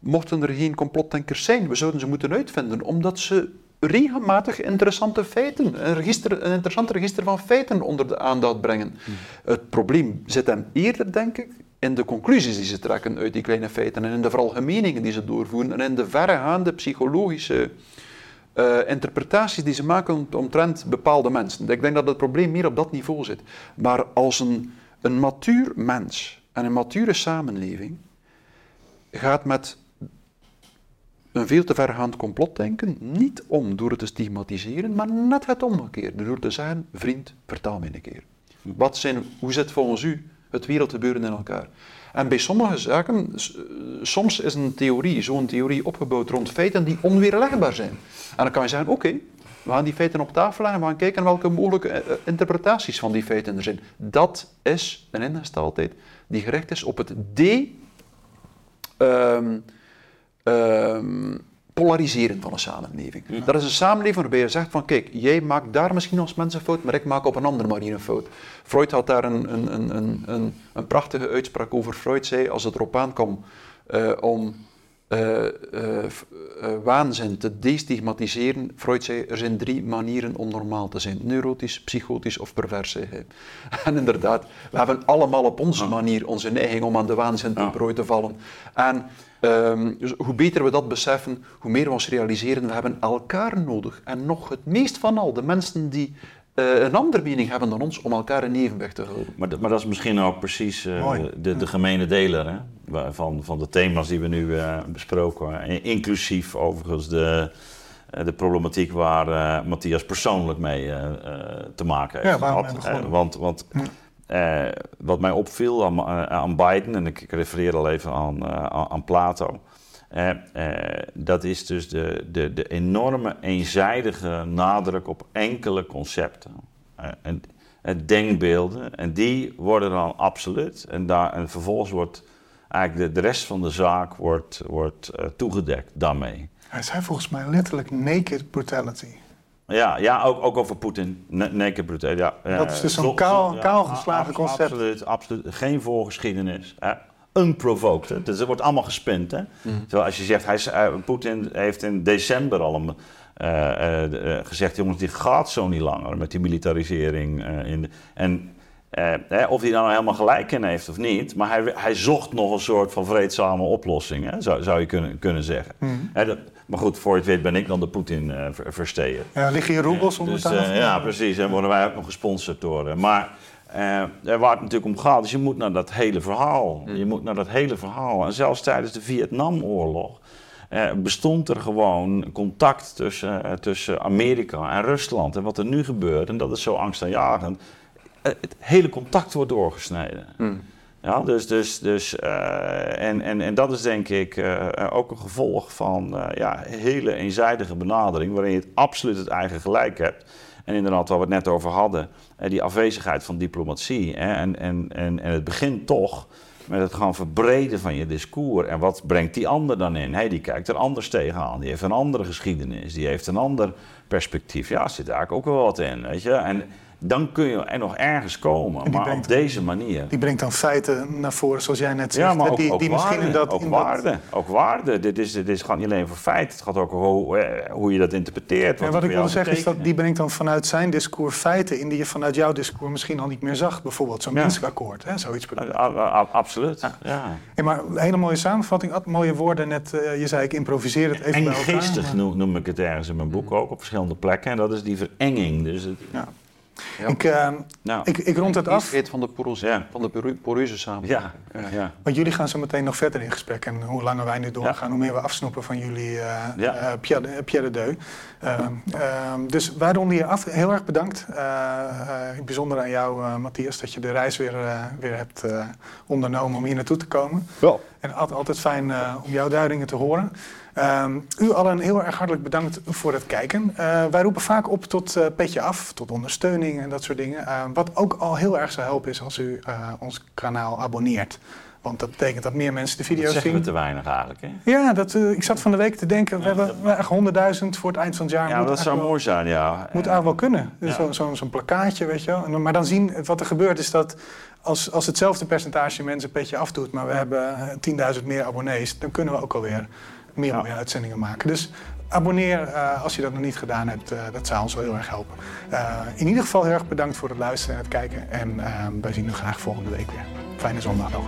mochten er geen complotdenkers zijn, we zouden ze moeten uitvinden, omdat ze regelmatig interessante feiten, een, register, een interessant register van feiten onder de aandacht brengen. Hmm. Het probleem zit hem eerder, denk ik, in de conclusies die ze trekken uit die kleine feiten en in de veralgemeningen die ze doorvoeren en in de verregaande psychologische uh, interpretaties die ze maken omtrent bepaalde mensen. Ik denk dat het probleem meer op dat niveau zit. Maar als een, een matuur mens en een mature samenleving gaat met een veel te vergaand complotdenken niet om door het te stigmatiseren, maar net het omgekeerde, door te zeggen, vriend, vertel me een keer. Wat zijn, hoe zit volgens u het wereldgebeuren in elkaar. En bij sommige zaken, soms is een theorie, zo'n theorie opgebouwd rond feiten die onweerlegbaar zijn. En dan kan je zeggen, oké, we gaan die feiten op tafel leggen en we gaan kijken welke mogelijke eh, eh, interpretaties van die feiten er zijn. Dat is een ingesteldheid die gericht is op het de... Um, um, polariseren van een samenleving. Dat is een samenleving waarbij je zegt van kijk, jij maakt daar misschien als mens een fout, maar ik maak op een andere manier een fout. Freud had daar een, een, een, een, een prachtige uitspraak over. Freud zei, als het erop aankomt uh, om uh, uh, waanzin te destigmatiseren, Freud zei, er zijn drie manieren om normaal te zijn. Neurotisch, psychotisch of pervers. En inderdaad, we hebben allemaal op onze manier onze neiging om aan de waanzin te prooi te vallen. En Um, dus hoe beter we dat beseffen, hoe meer we ons realiseren, we hebben elkaar nodig. En nog het meest van al, de mensen die uh, een andere mening hebben dan ons, om elkaar in evenwicht te houden. Maar, maar dat is misschien ook precies uh, de, de gemene deler hè? Van, van de thema's die we nu uh, besproken. Inclusief overigens de, de problematiek waar Matthias persoonlijk mee te maken heeft ja, gehad. want want uh, wat mij opviel aan, uh, aan, Biden, en ik, refereer al even aan, uh, aan Plato, dat is dus de, de, de enorme eenzijdige nadruk op enkele concepten. en, denkbeelden, en die worden dan absoluut, en, daar, en vervolgens wordt eigenlijk de, de rest van de zaak wordt, wordt toegedekt daarmee. Hij zei volgens mij letterlijk naked brutality. Ja, ja ook, ook over Poetin. Naked brutal. Ja, Dat is dus zo'n kaal- kaal geslagen concept. Absoluut, absoluut. Geen voorgeschiedenis. Hè. Unprovoked. Hè. Dus er wordt allemaal gespint. Hè. Terwijl als je zegt, hij, is- eh, Poetin heeft in december al een, eh, eh, eh, gezegd... jongens, dit gaat zo niet langer met die militarisering. eh, in de, en eh, hè, of hij daar nou helemaal gelijk in heeft of niet... maar hij, hij zocht nog een soort van vreedzame oplossing, hè, zou, zou je kunnen, kunnen zeggen. Hè, dat, maar goed, voor je het weet ben ik dan de Poetin-versteer. Ja, liggen hier roebels onder Dus, tafel? eh, ja, precies. En worden wij ook nog gesponsord door. eh, Maar eh, eh, waar het natuurlijk om gaat, is je moet naar dat hele verhaal. Je moet naar dat hele verhaal. En zelfs tijdens de Vietnamoorlog eh, bestond er gewoon contact tussen, eh, tussen Amerika en Rusland. En wat er nu gebeurt, en dat is zo angstaanjagend, eh, het hele contact wordt doorgesneden. Ja, dus, dus, dus eh, en, en, en dat is denk ik eh, ook een gevolg van eh, ja, hele eenzijdige benadering, waarin je het absoluut het eigen gelijk hebt. En inderdaad, waar we het net over hadden, eh, die afwezigheid van diplomatie. Hè, en, en, en, en het begint toch met het gaan verbreden van je discours. En wat brengt die ander dan in? Hey, die kijkt er anders tegenaan, die heeft een andere geschiedenis, die heeft een ander perspectief. Ja, zit daar ook wel wat in, weet je. En dan kun je er nog ergens komen, maar op deze manier. Die brengt dan feiten naar voren, zoals jij net zegt. Ja, maar ook, die, ook die waarde. misschien in dat, ook in dat- waarde. Ook waarde. Dit, is, dit is, gaat niet alleen voor feiten. Het gaat ook over hoe, eh, hoe je dat interpreteert. Ja, het wat ik wil zeggen is dat die brengt dan vanuit zijn discours feiten in die je vanuit jouw discours misschien al niet meer zag. Bijvoorbeeld zo'n Ja. Minsk-akkoord, hè, zoiets. A- a- absoluut. Ja. Hey, maar een hele mooie samenvatting, mooie woorden. Net, eh, je zei ik improviseer het even En bij elkaar. geestig maar- noem ik het ergens in mijn boek ook, op verschillende plekken. En dat is die verenging. Dus het, Ja. Ja. Ik, eh, nou, ik, ik rond het af, Heet van de, porose, Ja. van de poreuze samenleving. ja, ja. want jullie gaan zo meteen nog verder in gesprek. En hoe langer wij nu doorgaan, hoe meer we afsnoepen van jullie eh Ja. eh, Pierre, de- Pierre de Deux. Eh, ehm, dus wij ronden hier af. Heel erg bedankt. Eh, in het bijzonder aan jou, eh, Matthias, dat je de reis weer, weer hebt eh, ondernomen om hier naartoe te komen. Wel. En altijd, altijd fijn eh, om jouw duidingen te horen. Ehm, u allen heel erg hartelijk bedankt voor het kijken. Eh, wij roepen vaak op tot eh, petje af, tot ondersteuning en dat soort dingen. Eh, wat ook al heel erg zou helpen is als u eh, ons kanaal abonneert. Want dat betekent dat meer mensen de Dat video's zeggen we zien. te weinig eigenlijk. Hè? Ja, dat, ik zat van de week te denken, we hebben echt 100.000 voor het eind van het jaar. Ja, dat zou mooi zijn, ja. Moet eigenlijk wel kunnen. Ja. Zo- zo- Zo'n plakkaatje, weet je wel. Maar dan zien, wat er gebeurt is dat als, als hetzelfde percentage mensen een petje afdoet, maar we hebben eh, 10.000 meer abonnees, dan kunnen we ook alweer meer Ja. mooie uitzendingen maken. Dus abonneer eh, als je dat nog niet gedaan hebt. eh, dat zou ons wel heel erg helpen. Eh, in ieder geval heel erg bedankt voor het luisteren en het kijken. En eh, wij zien u graag volgende week weer. Fijne zondag nog.